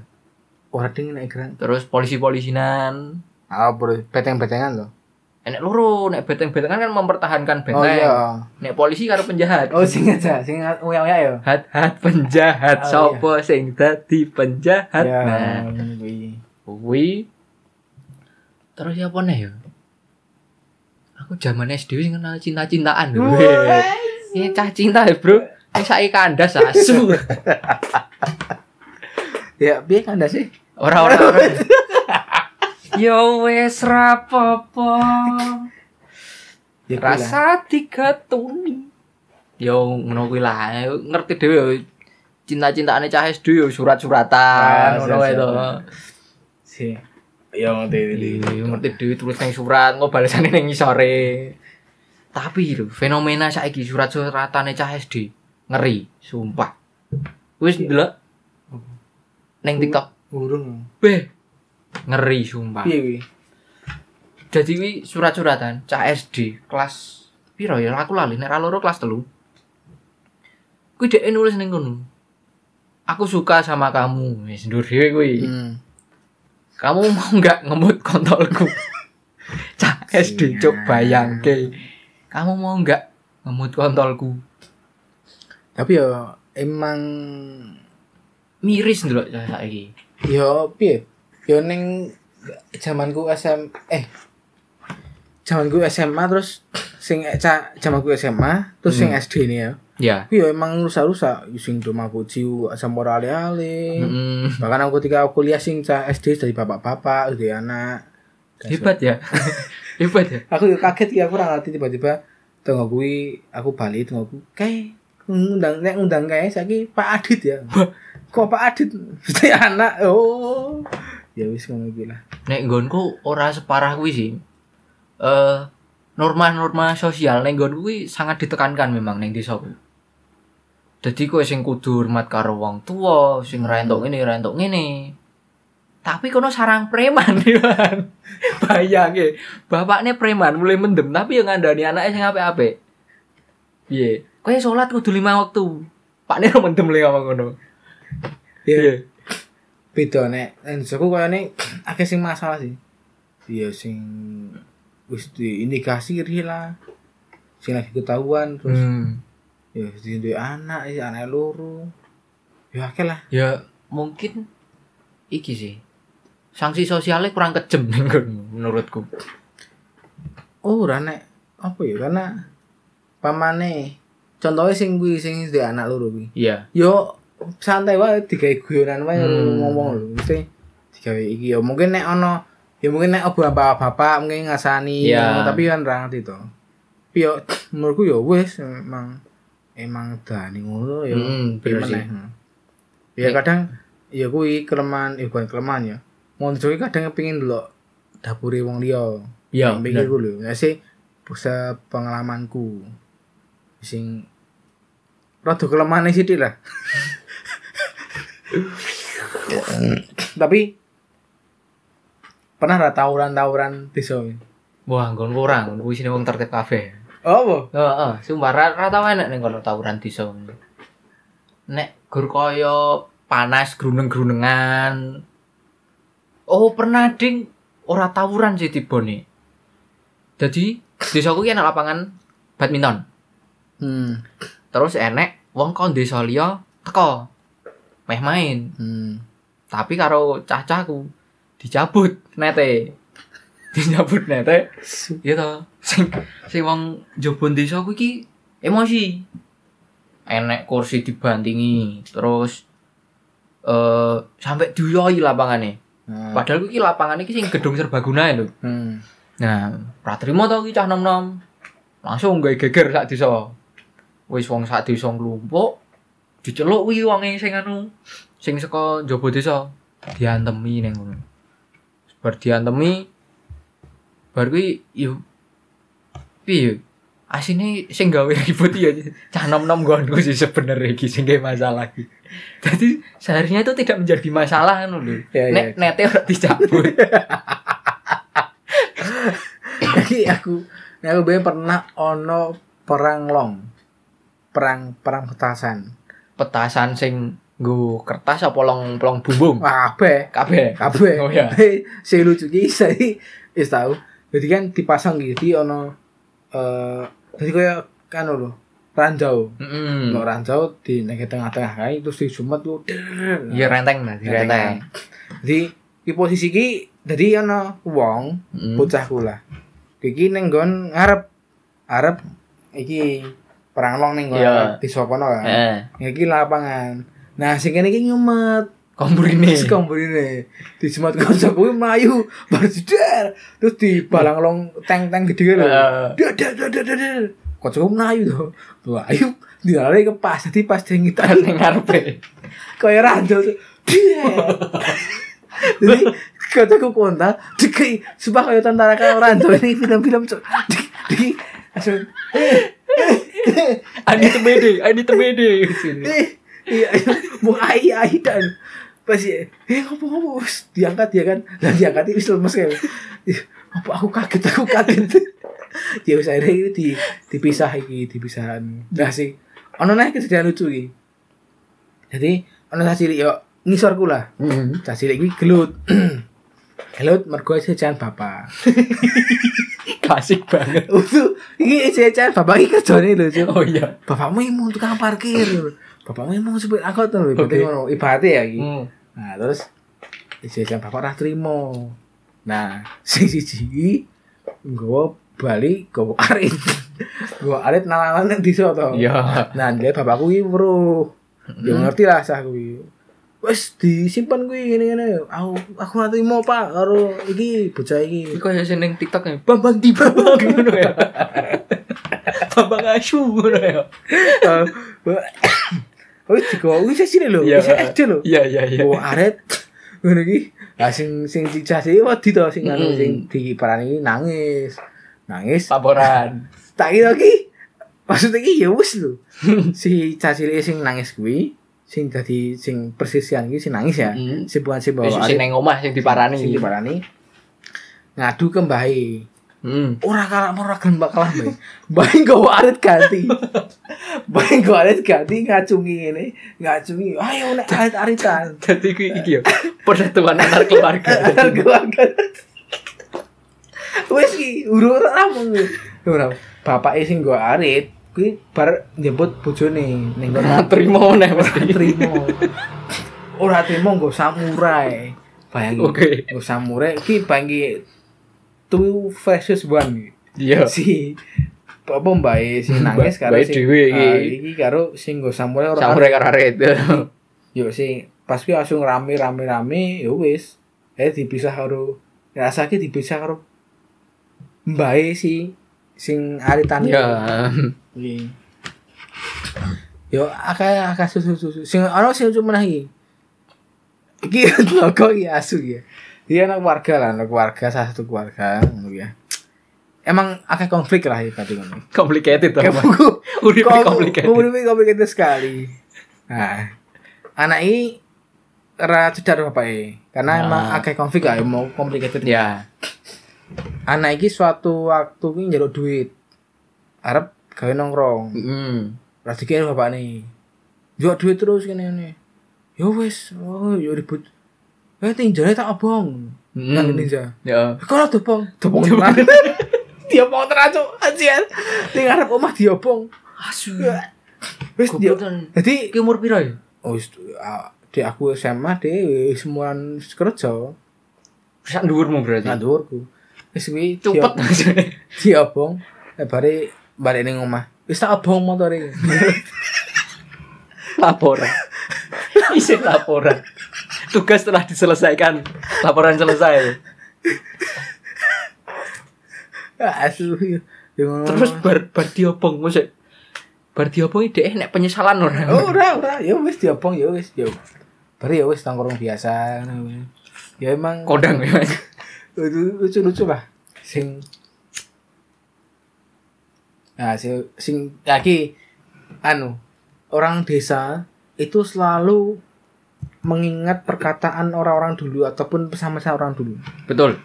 ora dingin ekran Terus polisi-polisinan. ah bro beteng-betengan loh Enek loro, nek beteng-betengan kan mempertahankan benteng. oh iya Nek polisi karo penjahat. oh sing aja sing uya-uya ya Hat hat penjahat Oh, sapa sing dadi penjahat. ya Nah, kuwi kuwi terus siapa nih ya? Aku zaman SD wis kenal cinta-cintaan lho. Ini cah cinta ya, Bro. Ini saiki kandas asu. ya piye kan sih Ora ora. ora. Yo wes rapopo. ya. Rasa tiga tuni. Yo ngono kuwi lah, ngerti dhewe yo. Cinta-cintaane cah SD yo surat-suratan Ah, ngono wae to. siap. Ya ngerti Iya, ngerti dhewe tulis nang surat, engko balesane ning ngisore. Tapi lho, fenomena saiki surat-suratane cah SD ngeri, sumpah. Wis ndelok ning TikTok. urung Beh, ngeri sumpah. piye kuwi Jadi wi surat-suratan cah SD kelas piro ya aku lali nek ra loro kelas telu. Kuwi dhek nulis ning kono. Aku suka sama kamu. Wis ndur dhewe kuwi. hmm. Kamu mau nggak ngemut kontolku? Cah SD cuk Siap. bayangke. Kamu mau nggak ngemut kontolku? tapi ya emang Miris ndelok cah saiki. ya piye ya ning zamanku SM eh zamanku SMA terus sing ca zamanku SMA terus sing Hmm. SD ini ya Ya. Kuwi ya emang rusak-rusak sing do mabuji sampai ale-ale Mm, bahkan aku ketika aku kuliah sing cah SD dari bapak-bapak dari anak hebat ya. hebat ya. aku kaget ya aku ora ngerti tiba-tiba tengok kuwi aku bali tengok ku kayak ngundang nek ngundang kayak saiki Pak Adit ya kok Pak Adit mesti anak oh ya wis ngono iki lah Nek nggonku ora separah kuwi sih. Eh norma-norma sosial nek nggonku kuwi sangat ditekankan memang ning desaku. Dadi kowe sing kudu hormat karo wong tuwa, sing ra entuk ngene, ra entuk ngene. Tapi kono sarang preman Iwan. Bayangke, bapakne preman mulai mendem tapi yang ngandani anaknya sing apik-apik. Piye? Kowe salat kudu lima waktu. Pakne ro mendem le ngomong ngono. ya Iya. beda nek aku kayane akeh sing masalah sih iya sing wis diindikasi lah sing lagi ketahuan terus Hmm. Ya duwe anak ya anak loro ya akeh lah Ya mungkin iki sih. Sanksi sosialnya kurang kejem menurutku. oh ora nek apa ya karena pamane contohnya sing kuwi sing di anak loro kuwi. Iya. Yo santai wae digawe guyonan wae Hmm. ngomong lho. Mesti digawe iki yo mungkin nek ono ya mungkin nek bapak-bapak mungkin ngasani ngono, tapi kan ra ngerti to. Tapi yo menurutku yo wis emang emang dani ngono yo. Hmm, piye bener sih. hmm. Ya kadang ya kuwi kelemahan ya bukan kelemahan ya. Monjo kadang kepengin delok dapure wong liya. Iya, Yang bener. pikirku lho. Ya sih bisa pengalamanku. Sing rada kelemahane sithik lah. Tapi pernah ra tawuran-tawuran desa. Wah, nggon kurang, kuwi sini wong tertib kabeh. Oh, apa? Heeh, sumpah ra, ra tau enek ning kono tawuran desa. Nek gur kaya panas gruneng-grunengan. Oh, pernah ding ora tawuran sih tibone. Jadi, desaku ki enak lapangan badminton. Hmm. Terus enek wong kon desa liya teko. Meh main. Hmm. Tapi karo cah-cahku dicabut nete. Dicabut nete. Iya toh. Sing sing wong njobon desa ku iki emosi. Enek kursi dibantingi, terus eh sampai diuyoi lapangane. Nah, Padahal ku iki lapangan iki sing gedung serbaguna lho. Hmm. Nah, ra trimo to iki cah nom-nom. Langsung gawe geger sak desa. Wis wong sak desa nglumpuk, diceluk kuwi wonge sing anu sing saka njaba desa diantemi ning ngono. Bar diantemi bar kuwi yo piye asine sing gawe ribut ya cah nom-nom nggonku sih sebenarnya iki sing gawe masalah iki. Jadi seharusnya itu tidak menjadi masalah kan lho. Ya, ya. Nek nete ora dicabut. Jadi aku nek aku pernah ono perang long. Perang perang petasan. petasan sing nggo kertas apa long plong bumbung kabeh. kabeh kabeh. oh ya Sing lucu ki saya wis tau. Jadi kan dipasang gitu ono eh jadi kaya kan lho ranjau. mm Ono ranjau di nek tengah-tengah kae terus di jumet tuh. iya renteng lah renteng Jadi di posisi ki jadi ono wong Mm. bocahku lah. Iki ning nggon ngarep arep iki perang long ning nggon Iya. di sokono kan. eh Iki lapangan. Nah, sing kene iki nyumet. Komburine Si komburine di semat kanca kuwi mlayu bar jedar terus di balang long tank-tank gede lho. Dak dak dak. Kanca mlayu to. Mlayu dilare ke pas dadi pas ding kita ning ngarepe. Kaya tuh. Jadi kancaku kontak dikei sumpah kaya tentara kaya ranjau ini film-film cok. Di di langsung ani temede ani temede sini. Eh iya. Mau ai ai dan pasti eh ngopo ngopo diangkat ya kan. Dan diangkat itu lemes Ih, apa aku kaget aku kaget. Ya wis akhirnya ini di dipisah iki dipisahan. Nah sih ono nih kejadian lucu iki. Jadi ono cah cilik yo ngisorku lah. Mm. cah cilik iki gelut. Gelut mergo jajan bapak. Klasik banget. Itu iki jajan bapak iki kerjane lho Cuk. oh iya. Bapakmu emang tukang parkir bapakmu emang supir angkot Oke. berarti ngono ibaratnya ya iki. Mm. nah terus jajan bapak ra trimo. Nah sing siji iki nggawa bali nggawa arit. Nggawa arit nalangan nang desa to. Iya. Nah dia bapakku iki weruh ya Mm. ngerti lah sah kuwi. Wes disimpan kuwi ngene-ngene. Aku aku ra trimo pak karo iki bocah iki. Iki kaya sing TikTok ya, Bambang di Bambang ngono ya. Bambang asu ngono ya. Wis digawa wis sini lho, Iya. wis SD lho. Iya iya iya. Oh, aret. Ngono iki. Lah sing sing cicah sih wedi to sing anu sing diparani nangis. Nangis. Laporan. Tak kira ki maksud iki ya wis lho. si cah cilik sing nangis kuwi sing dadi sing persisian iki sing nangis ya. Si bukan si bawa sing nang omah sing diparani. Sing diparani. Ngadu ke mbahe. Hmm. Ora kalah ora gelem bakalah mbahe. Mbahe nggawa arit ganti. Mbahe nggawa arit ganti ngacungi ngene, ngacungi. Ayo nek arit-aritan. Jadi iki iki ya. Persatuan antar keluarga. Antar keluarga. Wes ki urung rampung. Ora bapake sing nggo arit kuwi bar njemput bojone ning kono Terima meneh mesti. trimo. Ora trimo nggo samurai. Bayangin. Oke. Nggo samurai ki bangki two versus one. Iya. Si apa mbae Mbak- nangis karo sing dhewe iki. iki karo sing nggo samurai ora Samurai kararet. yo sing pas kuwi langsung rame rame rame yo wis eh dipisah karo rasake dipisah karo mbae si sing aritan Ya. Iki. Yo akeh akeh susu susu. Sing ana sing meneh iki. Iki logo iki asu ya. Dia anak keluarga lah, anak keluarga salah satu keluarga ya. Emang akeh konflik lah ya tadi. Complicated Bang. buku. Kom- complicated. Uripe complicated sekali. Nah, anak ini ora cedar bapake. Karena Nah. emang akeh konflik lah mau complicated. Ya. Anak iki suatu waktu ki njaluk duit. Arep gawe nongkrong. Hmm. Ora dikira bapak nih. Yo duit terus kene ngene. Yo wis, oh yo ribut. Eh tinjane tak obong. Hmm. Nang ninja. Ya. Dobong? Dobong tenan. Diobong tenan cuk, anjian. Ning ngarep omah diobong. Asu. Wis dia. Dadi umur piro ya? oh ah, di aku SMA deh semuan kerja Sak dhuwurmu berarti. ngandurku. Wis kuwi Cepet. diobong. Eh bare balik ning omah. Wis tak obong motore. laporan. Isi laporan. Tugas telah diselesaikan. Laporan selesai. Asu. Ngono. Terus bar bar diobong musik. Bar diobong dhek nek penyesalan ora. Oh, ora ora, ya wis diobong ya wis ya. Bari ya wis nongkrong biasa. Ya emang Kodang ya. lucu-lucu lah. Sing Nah, sing, sing lagi anu orang desa itu selalu mengingat perkataan orang-orang dulu ataupun pesan-pesan orang dulu. Betul.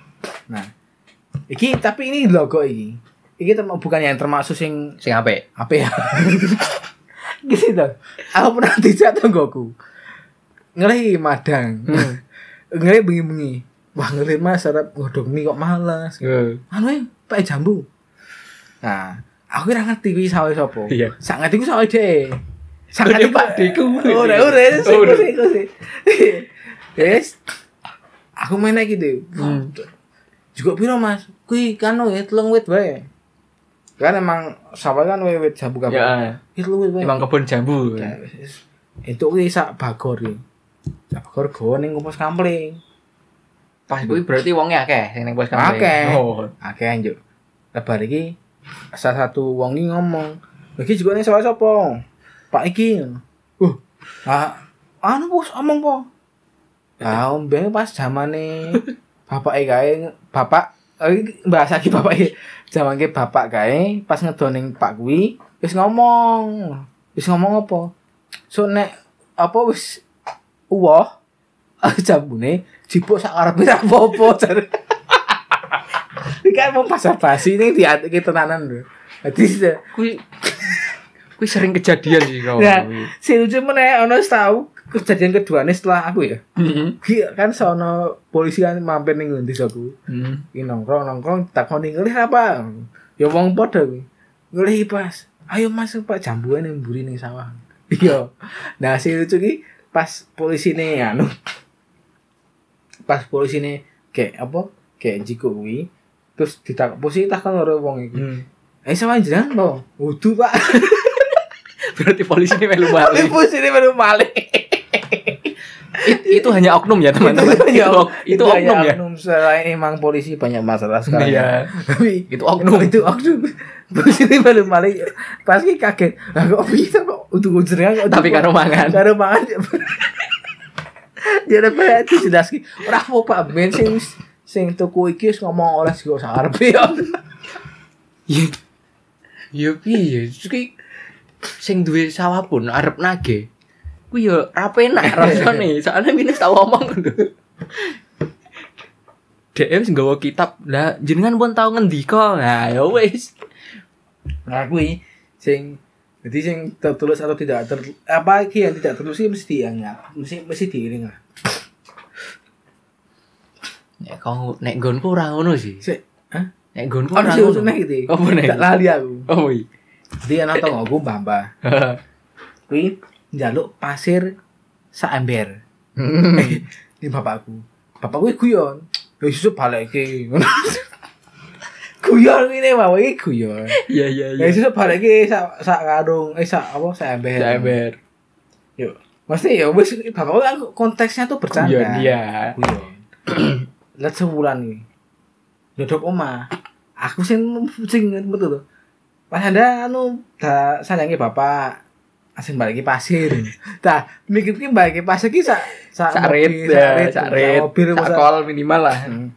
Nah, iki tapi ini logo iki. Iki bukan yang termasuk sing Sing apik. apa ya? gitu dong. Aku pernah dijak tonggoku. Ngeri madang. Hmm. Ngeri bengi-bengi. Wah ngeri mas harap ngodok mie kok malas. Anu eh, pakai jambu. Nah, aku kira ngerti kuwi sawe sapa. Iya. Sak ngerti ku sawe dhek. Sak Udah, ngerti Pak Deku. Ora ora udah. sik sik. Yes. Aku main lagi gitu. Hmm. Juga piro Mas? Kuwi kan ya telung wit wae. Kan emang sawah kan wit jambu kabeh. Ya. Telung wit wae. Emang kebun jambu. Ya, wis. Itu kuwi sak bagor iki. Sak bagor gawa ning kumpus kampling. Pas kuwi berarti wonge akeh sing ning pos kampling. Akeh. Oh. Akeh anjuk. Lebar iki salah satu wong iki ngomong, "Iki juga ning sawah sapa?" Pak iki. Uh. Ah, anu bos omong po. Ya, ombe pas zamane bapak gawe bapak eh, bahasa ki bapak e zaman ki bapak gawe pas ngedoning Pak kuwi wis ngomong. Wis ngomong apa? So nek apa wis uwoh jambune jipuk sak karepe ra apa-apa jar. Iki kan mau basa-basi ini di kita tenanan lho. Dadi Kuwi kuwi sering kejadian sih kau. ya si lucu meneh ono tahu kejadian kedua nih setelah aku ya. Heeh. Ki kan sono polisi kan mampir ning desaku. Hmm. Ki nongkrong nongkrong takoni ngelih apa? Ya wong padha kuwi. Ngelih pas. Ayo masuk Pak jambuan yang mburi ning sawah. Iya. Nah si lucu ki pas polisi nih anu pas polisi nih kayak apa kayak jiko kuwi terus ditak polisi takon karo wong iku. Hmm. Eh sama jenengan lo. Wudu Pak. Berarti polisi ini melu balik. polisi ini balik. It- itu hanya oknum ya teman-teman. itu, ok- itu, oknum ya. Oknum selain emang polisi banyak masalah sekarang. Iya. Tapi Itu oknum. itu oknum. Polisi ini baru balik. Pasti kaget. Lah kok bisa kok untuk jenengan kok Tapi karo mangan. Karo mangan. Jadi apa itu jelas ki. Ora apa Pak Ben sing sing tuku iki ngomong oleh sing sarepe ya. Iya. Ya piye? Sing duwe sawah pun arep nage. Kuwi ya ra penak rasane. Soale minus tau omong lho. Dek wis nggawa kitab. Lah jenengan pun tau ngendika. Nah, ya wis. Nah kuwi sing jadi sing tertulis atau tidak ter apa iki yang tidak tertulis mesti diingat, mesti mesti diiring lah. Nek kau nek nggonku ora ngono sih. Sik, hah? Nek nggonku Ono ora sing ngono. usune gitu. Apa nek? Tak lali aku. Oh iya. Jadi ana tonggoku mbah-mbah. Kuwi njaluk pasir sak ember. Ini bapakku. Bapakku iki guyon. Ya susu balik iki. guyon ini mau iki guyon. Iya iya Ya sesuk balik iki sak sak karung eh sak apa sak ember. Ember. Yuk. Mesti ya wis bapakku kan konteksnya tuh bercanda. Guyon iya. Guyon. Lihat sebulan iki. Duduk omah. Aku sing sing metu tuh. Pas anda anu da sayangi bapak asing balik pasir. Tah, mikir ki balik pasir ki sak sak rit ya, sak rit. mobil Sak kol minimal lah. Hmm.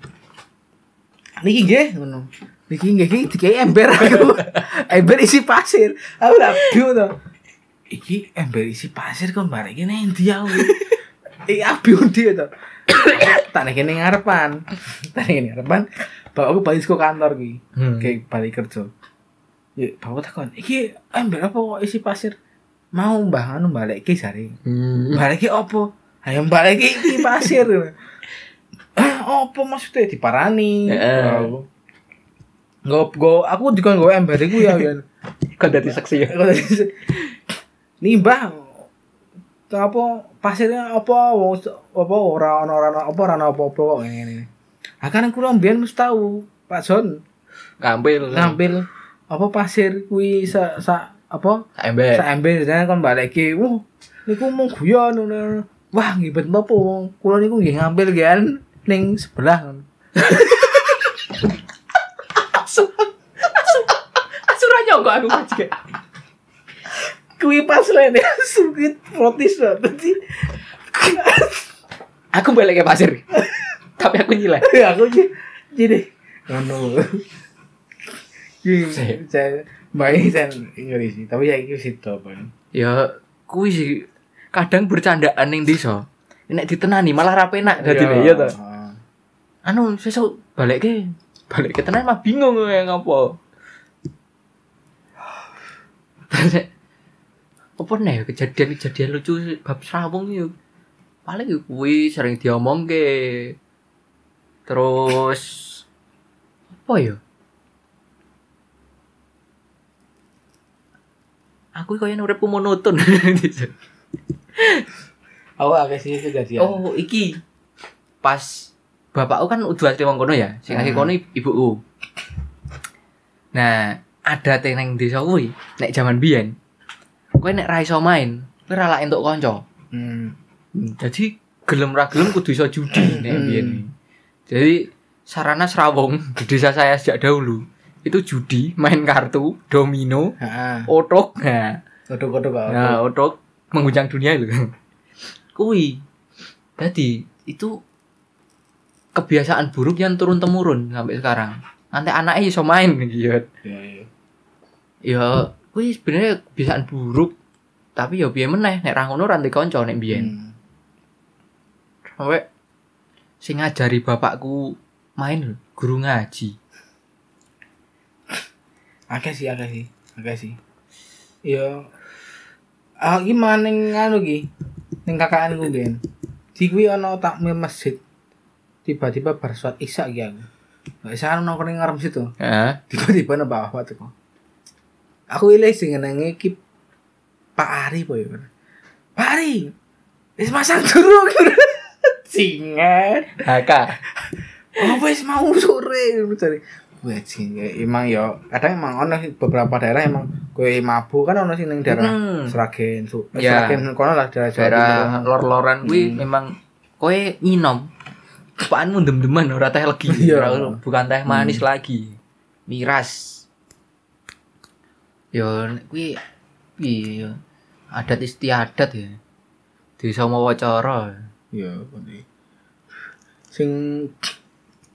Niki nggih ngono. Niki nggih iki dikai ember aku. ember isi pasir. Aku lah bingung to. Iki ember isi pasir kok barek iki nang ndi aku. Iki aku bingung dia to. Tak nek kene ngarepan. Tak nek kene ngarepan. Bapakku balik ke kantor ki. Hmm. Kayak balik kerja. Ya, bapak takon, iki ember apa kok isi pasir? Mau mbah anu balik jare. Hmm. Balik opo? Ayo balik iki pasir. Ah, opo maksudnya diparani? Heeh. Nggo nggo aku dikon nggo ember iku ya kan. Kok dadi saksi ya? Nimbah apa pasirnya apa apa ora ana ora ana apa ora ana apa-apa kok ngene. Akan kula mbiyen mesti tahu Pak Jon Ngambil. ngambil apa pasir kuwi sa, sa apa Sak ember. Sak ember jane kon balik iki. Wah, niku mung guyon ngono. Wah, ngibet apa wong. Kula niku nggih ngambil kan ning sebelah. Asurannya kok aku juga. Kuwi pas lene sukit protes tadi. Aku balik ke pasir. Tapi aku nyileh. Ya aku jadi ngono. Sip. saya main saya Inggris sih, tapi ya iki situ apa. Ya kuwi sih kadang bercandaan ning desa. Nek ditenani malah ra penak dadine ya to. Anu sesuk balik ke balik ke tenan mah bingung ya ngopo. Apa nih kejadian-kejadian lucu bab Serawung yuk paling yuk kuwi sering diomong ke terus apa ya aku kaya uripku monoton Aku agak sih kejadian. oh iki pas bapakku kan udah asli wong kono ya sing asli Hmm. kono ibuku nah ada teneng desa kuwi nek jaman biyen kowe nek ra iso main kowe ra lak entuk kanca Hmm. Hmm, jadi gelem ra gelem kudu iso judi nek Hmm. biyen. Jadi sarana serawung di desa saya sejak dahulu itu judi, main kartu, domino, Heeh. otok. Nah, Kodok-kodok kok. nah otok mengguncang dunia itu. Kui. Jadi itu kebiasaan buruk yang turun temurun sampai sekarang. Nanti anaknya iso main gitu. Iya, iya. Ya, kui sebenarnya kebiasaan buruk. Tapi ya piye meneh nek ra ngono ra ndek kanca nek biyen. Hmm. sampai sing ngajari bapakku main guru ngaji. Akeh sih, akeh sih. Akeh sih. Iya. Ah gimana ning anu ki? Ning kakaanku gen. Di kuwi ana takmir masjid. Tiba-tiba bar salat Isya ki aku. Gak isa anu nongkrong ning ngarep situ. Heeh. Tiba-tiba nang bawah teko. Aku ilih sing ngenenge ki Pak Ari po ya. Pak Ari. Wis masang durung. Singet. Haka. Oh wis mau sore cari. Wajin emang ya kadang emang ono beberapa daerah emang kue mabu kan ono sih ning daerah Hmm. Sragen, su, eh, Ya. Sragen kono lah daerah Jawa Daerah lor-loran kuwi Hmm. memang kowe nyinom. Paanmu dem-deman ora teh legi. Iya. Bukan teh manis lagi. Miras. Yo kuwi piye ya? Adat istiadat ya. Desa mawacara. Iya, bener. Sing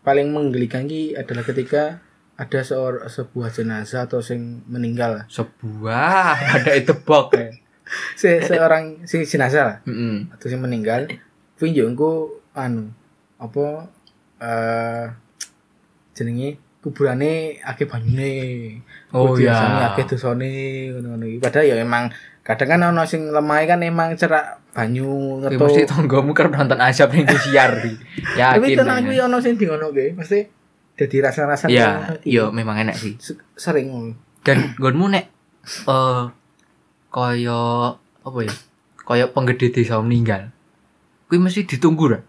paling menggelikan ki adalah ketika ada seor sebuah jenazah atau sing meninggal. Sebuah ada itu bok ya. Se seorang sing jenazah lah Heeh. atau sing meninggal. Kuwi engko anu apa eh jenenge kuburane akeh banyune. Oh, iya. akeh dosane ngono-ngono. Padahal ya emang kadang kan ono sing lemah kan emang cerak banyu ngetu. mesti tonggomu keur nonton azab ning siar di. Tapi Yakin. tenang ya. kuwi ono sing di ngono ge, mesti dadi rasa-rasa Iya, iya memang enak sih. Se- sering ngono. Dan gonmu nek eh kaya apa ya? Kaya penggede desa meninggal. Kuwi mesti ditunggu ra.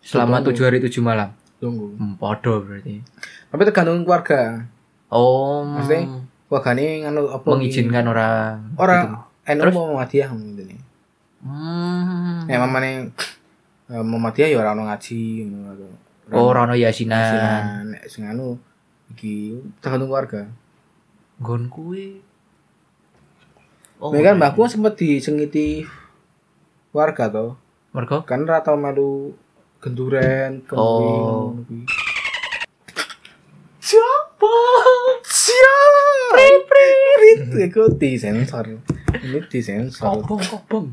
Selama tujuh hari tujuh malam. Tunggu. Hmm, podo berarti. Tapi tergantung keluarga. Oh. Maksudnya, Wargane nganu apa? mengizinkan orang. gitu. Orang enu Terus? mau Muhammadiyah ngene. Hmm. Ya mamane eh, Muhammadiyah ya ora ono ngaji ngono. Oh, Rono Yasinan. Yasinan. Nek sing anu iki tergantung keluarga. Nggon kuwi. Oh. Mereka kan mbahku sempet disengiti warga to. Mergo Kan ora tau melu genduren, kembing Oh. kuwi. siapa? Siap. Prit prit. Iku disensor. Ini disensor. Kobong kobong.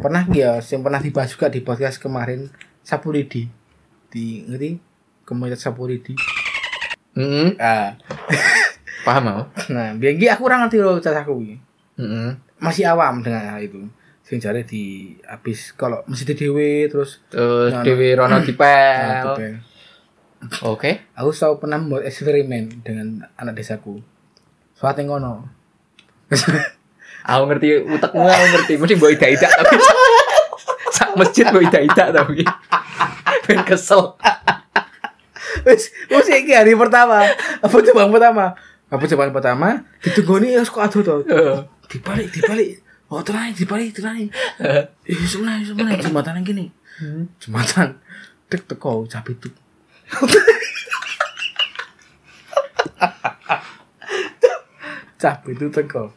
Pernah ya, yang pernah dibahas juga di podcast kemarin Sapu Lidi. Di ngerti? Komunitas Sapu Lidi. Heeh. Ah, Paham mau? nah, biar aku ora ngerti loh cacaku iki. Heeh. Masih awam dengan hal itu. Sing jare di habis kalau masjid dewe terus Terus Nah, Dewi Rono nah, dipel. dipel. Oke. Aku selalu pernah membuat eksperimen dengan anak desaku. Suatu yang ngono. Aku ngerti utekmu aku ngerti. Mesti mbok ida-ida tapi sak masjid mbok ida-ida tapi. Ben kesel. Wis, wis iki hari pertama. Apa cobaan pertama? Apa cobaan pertama? Ditunggoni ya kok aduh to. Dibalik, dibalik. Oh, tenang, dibalik, tenang. Eh, sebenarnya, sebenarnya jembatan yang gini. Jembatan. Tek teko cabe itu. cabe itu teko.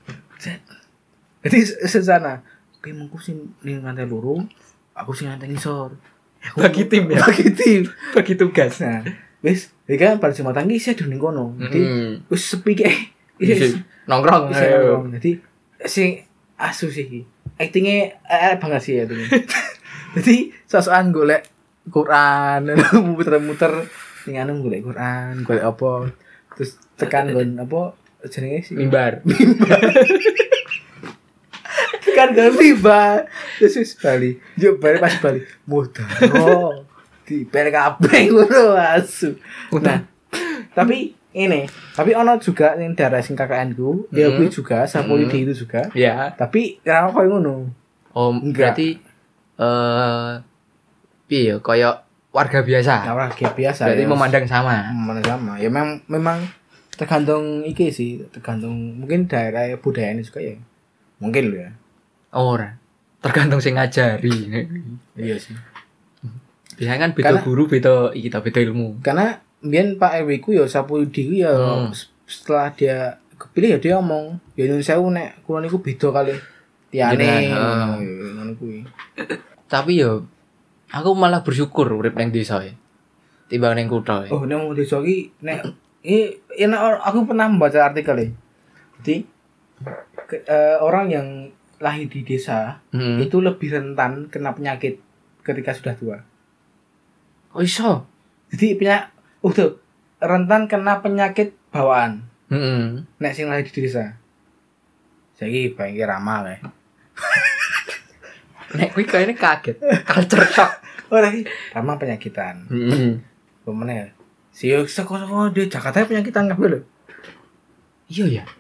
Jadi sesana. Oke, mengku sing ning lantai loro, aku sing lantai ngisor. Bagi tim ya? Bagi tim. Bagi tugas. Nah, wis, iki kan pada jembatan iki saya ning kono. Jadi wis sepi kayak Isi nongkrong. bisa ayo. ngomong. Jadi sing asu sih iki. Aktingnya eh, banget sih ya tuh. Jadi sosokan golek Quran, muter-muter ning anu golek Quran, golek apa. Terus tekan gon apa jenenge sih? Mimbar. Tekan gon tiba. Terus wis bali. Yo bali pas bali. Oh. Di per kabeh ngono asu. Nah, tapi ini, tapi ono juga yang daerah sing KKN ku, ya Hmm. kuwi juga Sapoli Hmm. itu juga. Ya. Tapi ora koyo ngono. Oh, Enggak. berarti eh piye ya kayak warga biasa. Nah, kayak biasa. Berarti ya. memandang sama. memandang sama. Ya memang memang tergantung iki sih, tergantung mungkin daerah budayanya juga ya. Mungkin lo ya. Oh, ora. Tergantung sing ngajari. Iya sih. Biasanya kan beda guru, beda iki ta, beda ilmu. Karena biyen Pak RW ku ya Sapoli ku ya Hmm. setelah dia kepilih ya dia ngomong, ya nyun sewu nek kula niku beda kali tiane. Ya, Ngono kuwi. Tapi yo aku malah bersyukur urip ning desa ya. Timbang ning kutha. ya. Oh, nek mau desa iki nek ini, ini or- aku pernah membaca artikel ya. Jadi ke- eh, orang yang lahir di desa Hmm. itu lebih rentan kena penyakit ketika sudah tua. Oh iso. Jadi punya uh tuh, rentan kena penyakit bawaan. Heeh. Nek sing lahir di desa. Jadi banyak ramal ya. Nek kuwi kayaknya kaget. Culture shock. Oh lagi ramal penyakitan. Heeh. Pemene ya. Si seko-seko di Jakarta penyakitan kabeh lho. Iya ya.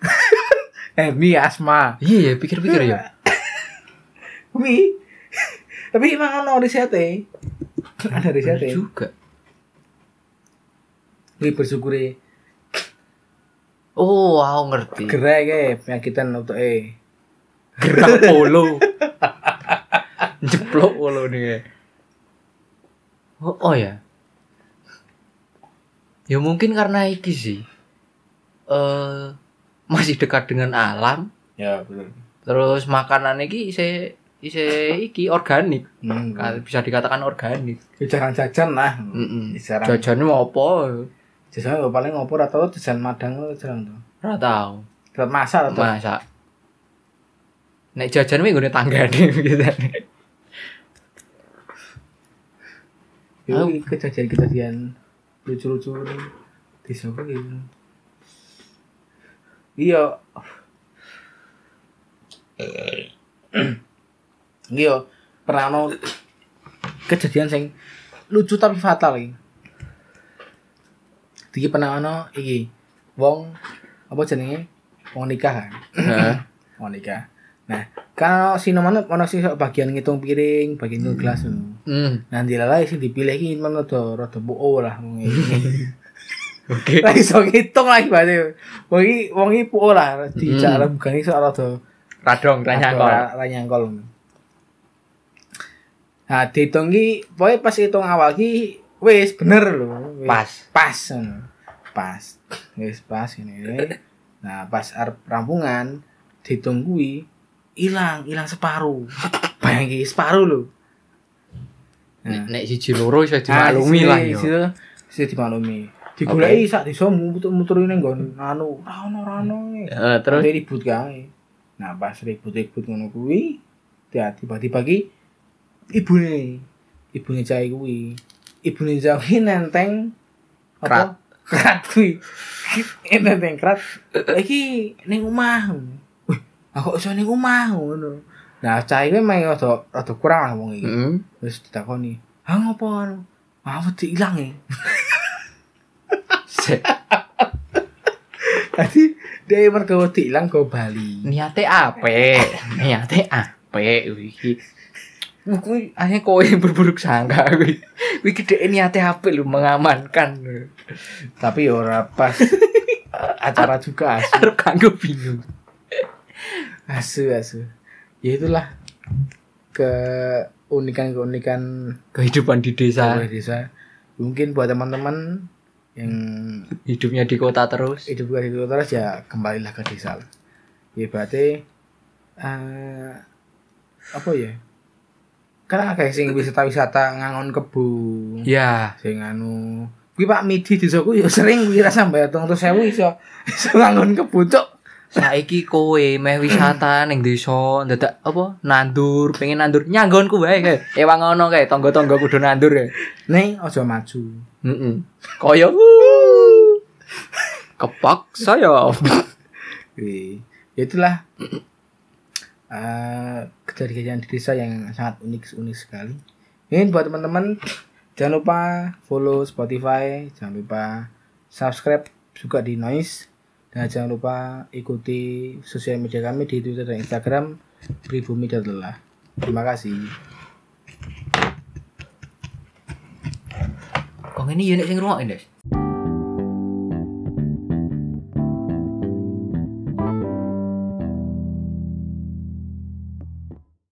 Eh, mi asma. Iya ya, pikir-pikir ya. Mi. Tapi emang ono risete. Ada risete. juga. Wi bersyukuri Oh, aku ngerti. gerai kayak penyakitan untuk eh. Gerak polo. Jeplok polo nih. Oh, oh ya. Ya mungkin karena iki sih. Eh masih dekat dengan alam, Ya betul. terus makanan iki isi isi iki organik. Hmm. Bisa dikatakan organik. Jajan jajan lah. Heeh. Jarang. Jajannya mau apa? Jajan ya paling ngopo ora tau jajan madang lo jarang tuh. Ora tahu. Tetap masak atau Masak. Nek jajan kuwi nggone tanggane gitu. Yo kejadian-kejadian lucu-lucu nih di siapa gitu. Iya. Iya, pernah ono kejadian sing lucu tapi fatal iki. Iki pernah ono iki wong apa jenenge? Wong nikah kan. Heeh. Wong nikah. Nah, kalau si nomane ono sing bagian ngitung piring, bagian ngitung gelas. Hmm. Nah, dilalai sing dipilih iki men rada rada buo lah wong iki. Oke. Lah iso ngitung lagi berarti. Wong iki wong iki puo lah dijak Hmm. rembugan iso rada Radong tanya kok. Nah, ki, pokoknya pas hitung awal ki wis bener lho. Pas. Pas. Pas. Wis pas ini. Nah, pas arep rampungan dihitung kuwi ilang, ilang separuh. Bayangin separuh lho. Nah, Nek siji loro iso dimaklumi lah yo. Sih dimaklumi. Digoleki sak desa muter-muter ning nggon anu, ra ono ra ono. Eh, terus ribut kae. Nah, pas ribut-ribut ngono kuwi, tiba-tiba ki ibune, ibune cai kuwi. Ibune cai kuwi nenteng Krat. Krat kuwi. nenteng krat. Iki ning omah. Wih, aku iso ning omah ngono. Nah, cai kuwi meh rada rada kurang lah wong iki. Heeh. Terus ditakoni, "Ah ngopo anu? Ah wedi ilang e." Sik. Tadi dia mergo wedi ilang go Bali. Niate apik. Niate apik iki. Kuwi akhirnya kowe yang berburuk sangka. Kuwi gede niate apik lho mengamankan. Tapi ya ora pas acara juga asu. Arep kanggo bingung. Asu asu. Ya itulah keunikan-keunikan Kehidupan di desa, desa. Mungkin buat teman-teman yang hidupnya di kota terus. hidup di kota terus ya kembalilah ke desa. Ya berarti eh apa ya? Kan akeh sing wisata-wisata ngangon kebu. Ya, sing anu kuwi Pak Midi desaku ya sering kuwi ra sampe 300.000 iso iso ngangon kebucuk. saiki kowe meh wisata ning desa dadak apa nandur, pengen nandur nyanggonku wae kae. Ewang ngono kae, tangga-tangga kudu nandur ya. Ning aja maju. Heeh. Kaya kepak saya. Ya itulah eh kejadian di desa yang sangat unik unik sekali. Ini buat teman-teman jangan lupa follow Spotify, jangan lupa subscribe juga di Noise dan jangan lupa ikuti sosial media kami di Twitter dan Instagram Pribumi dan Lelah. Terima kasih. Kok ini ya nek sing ngrungokne, Des?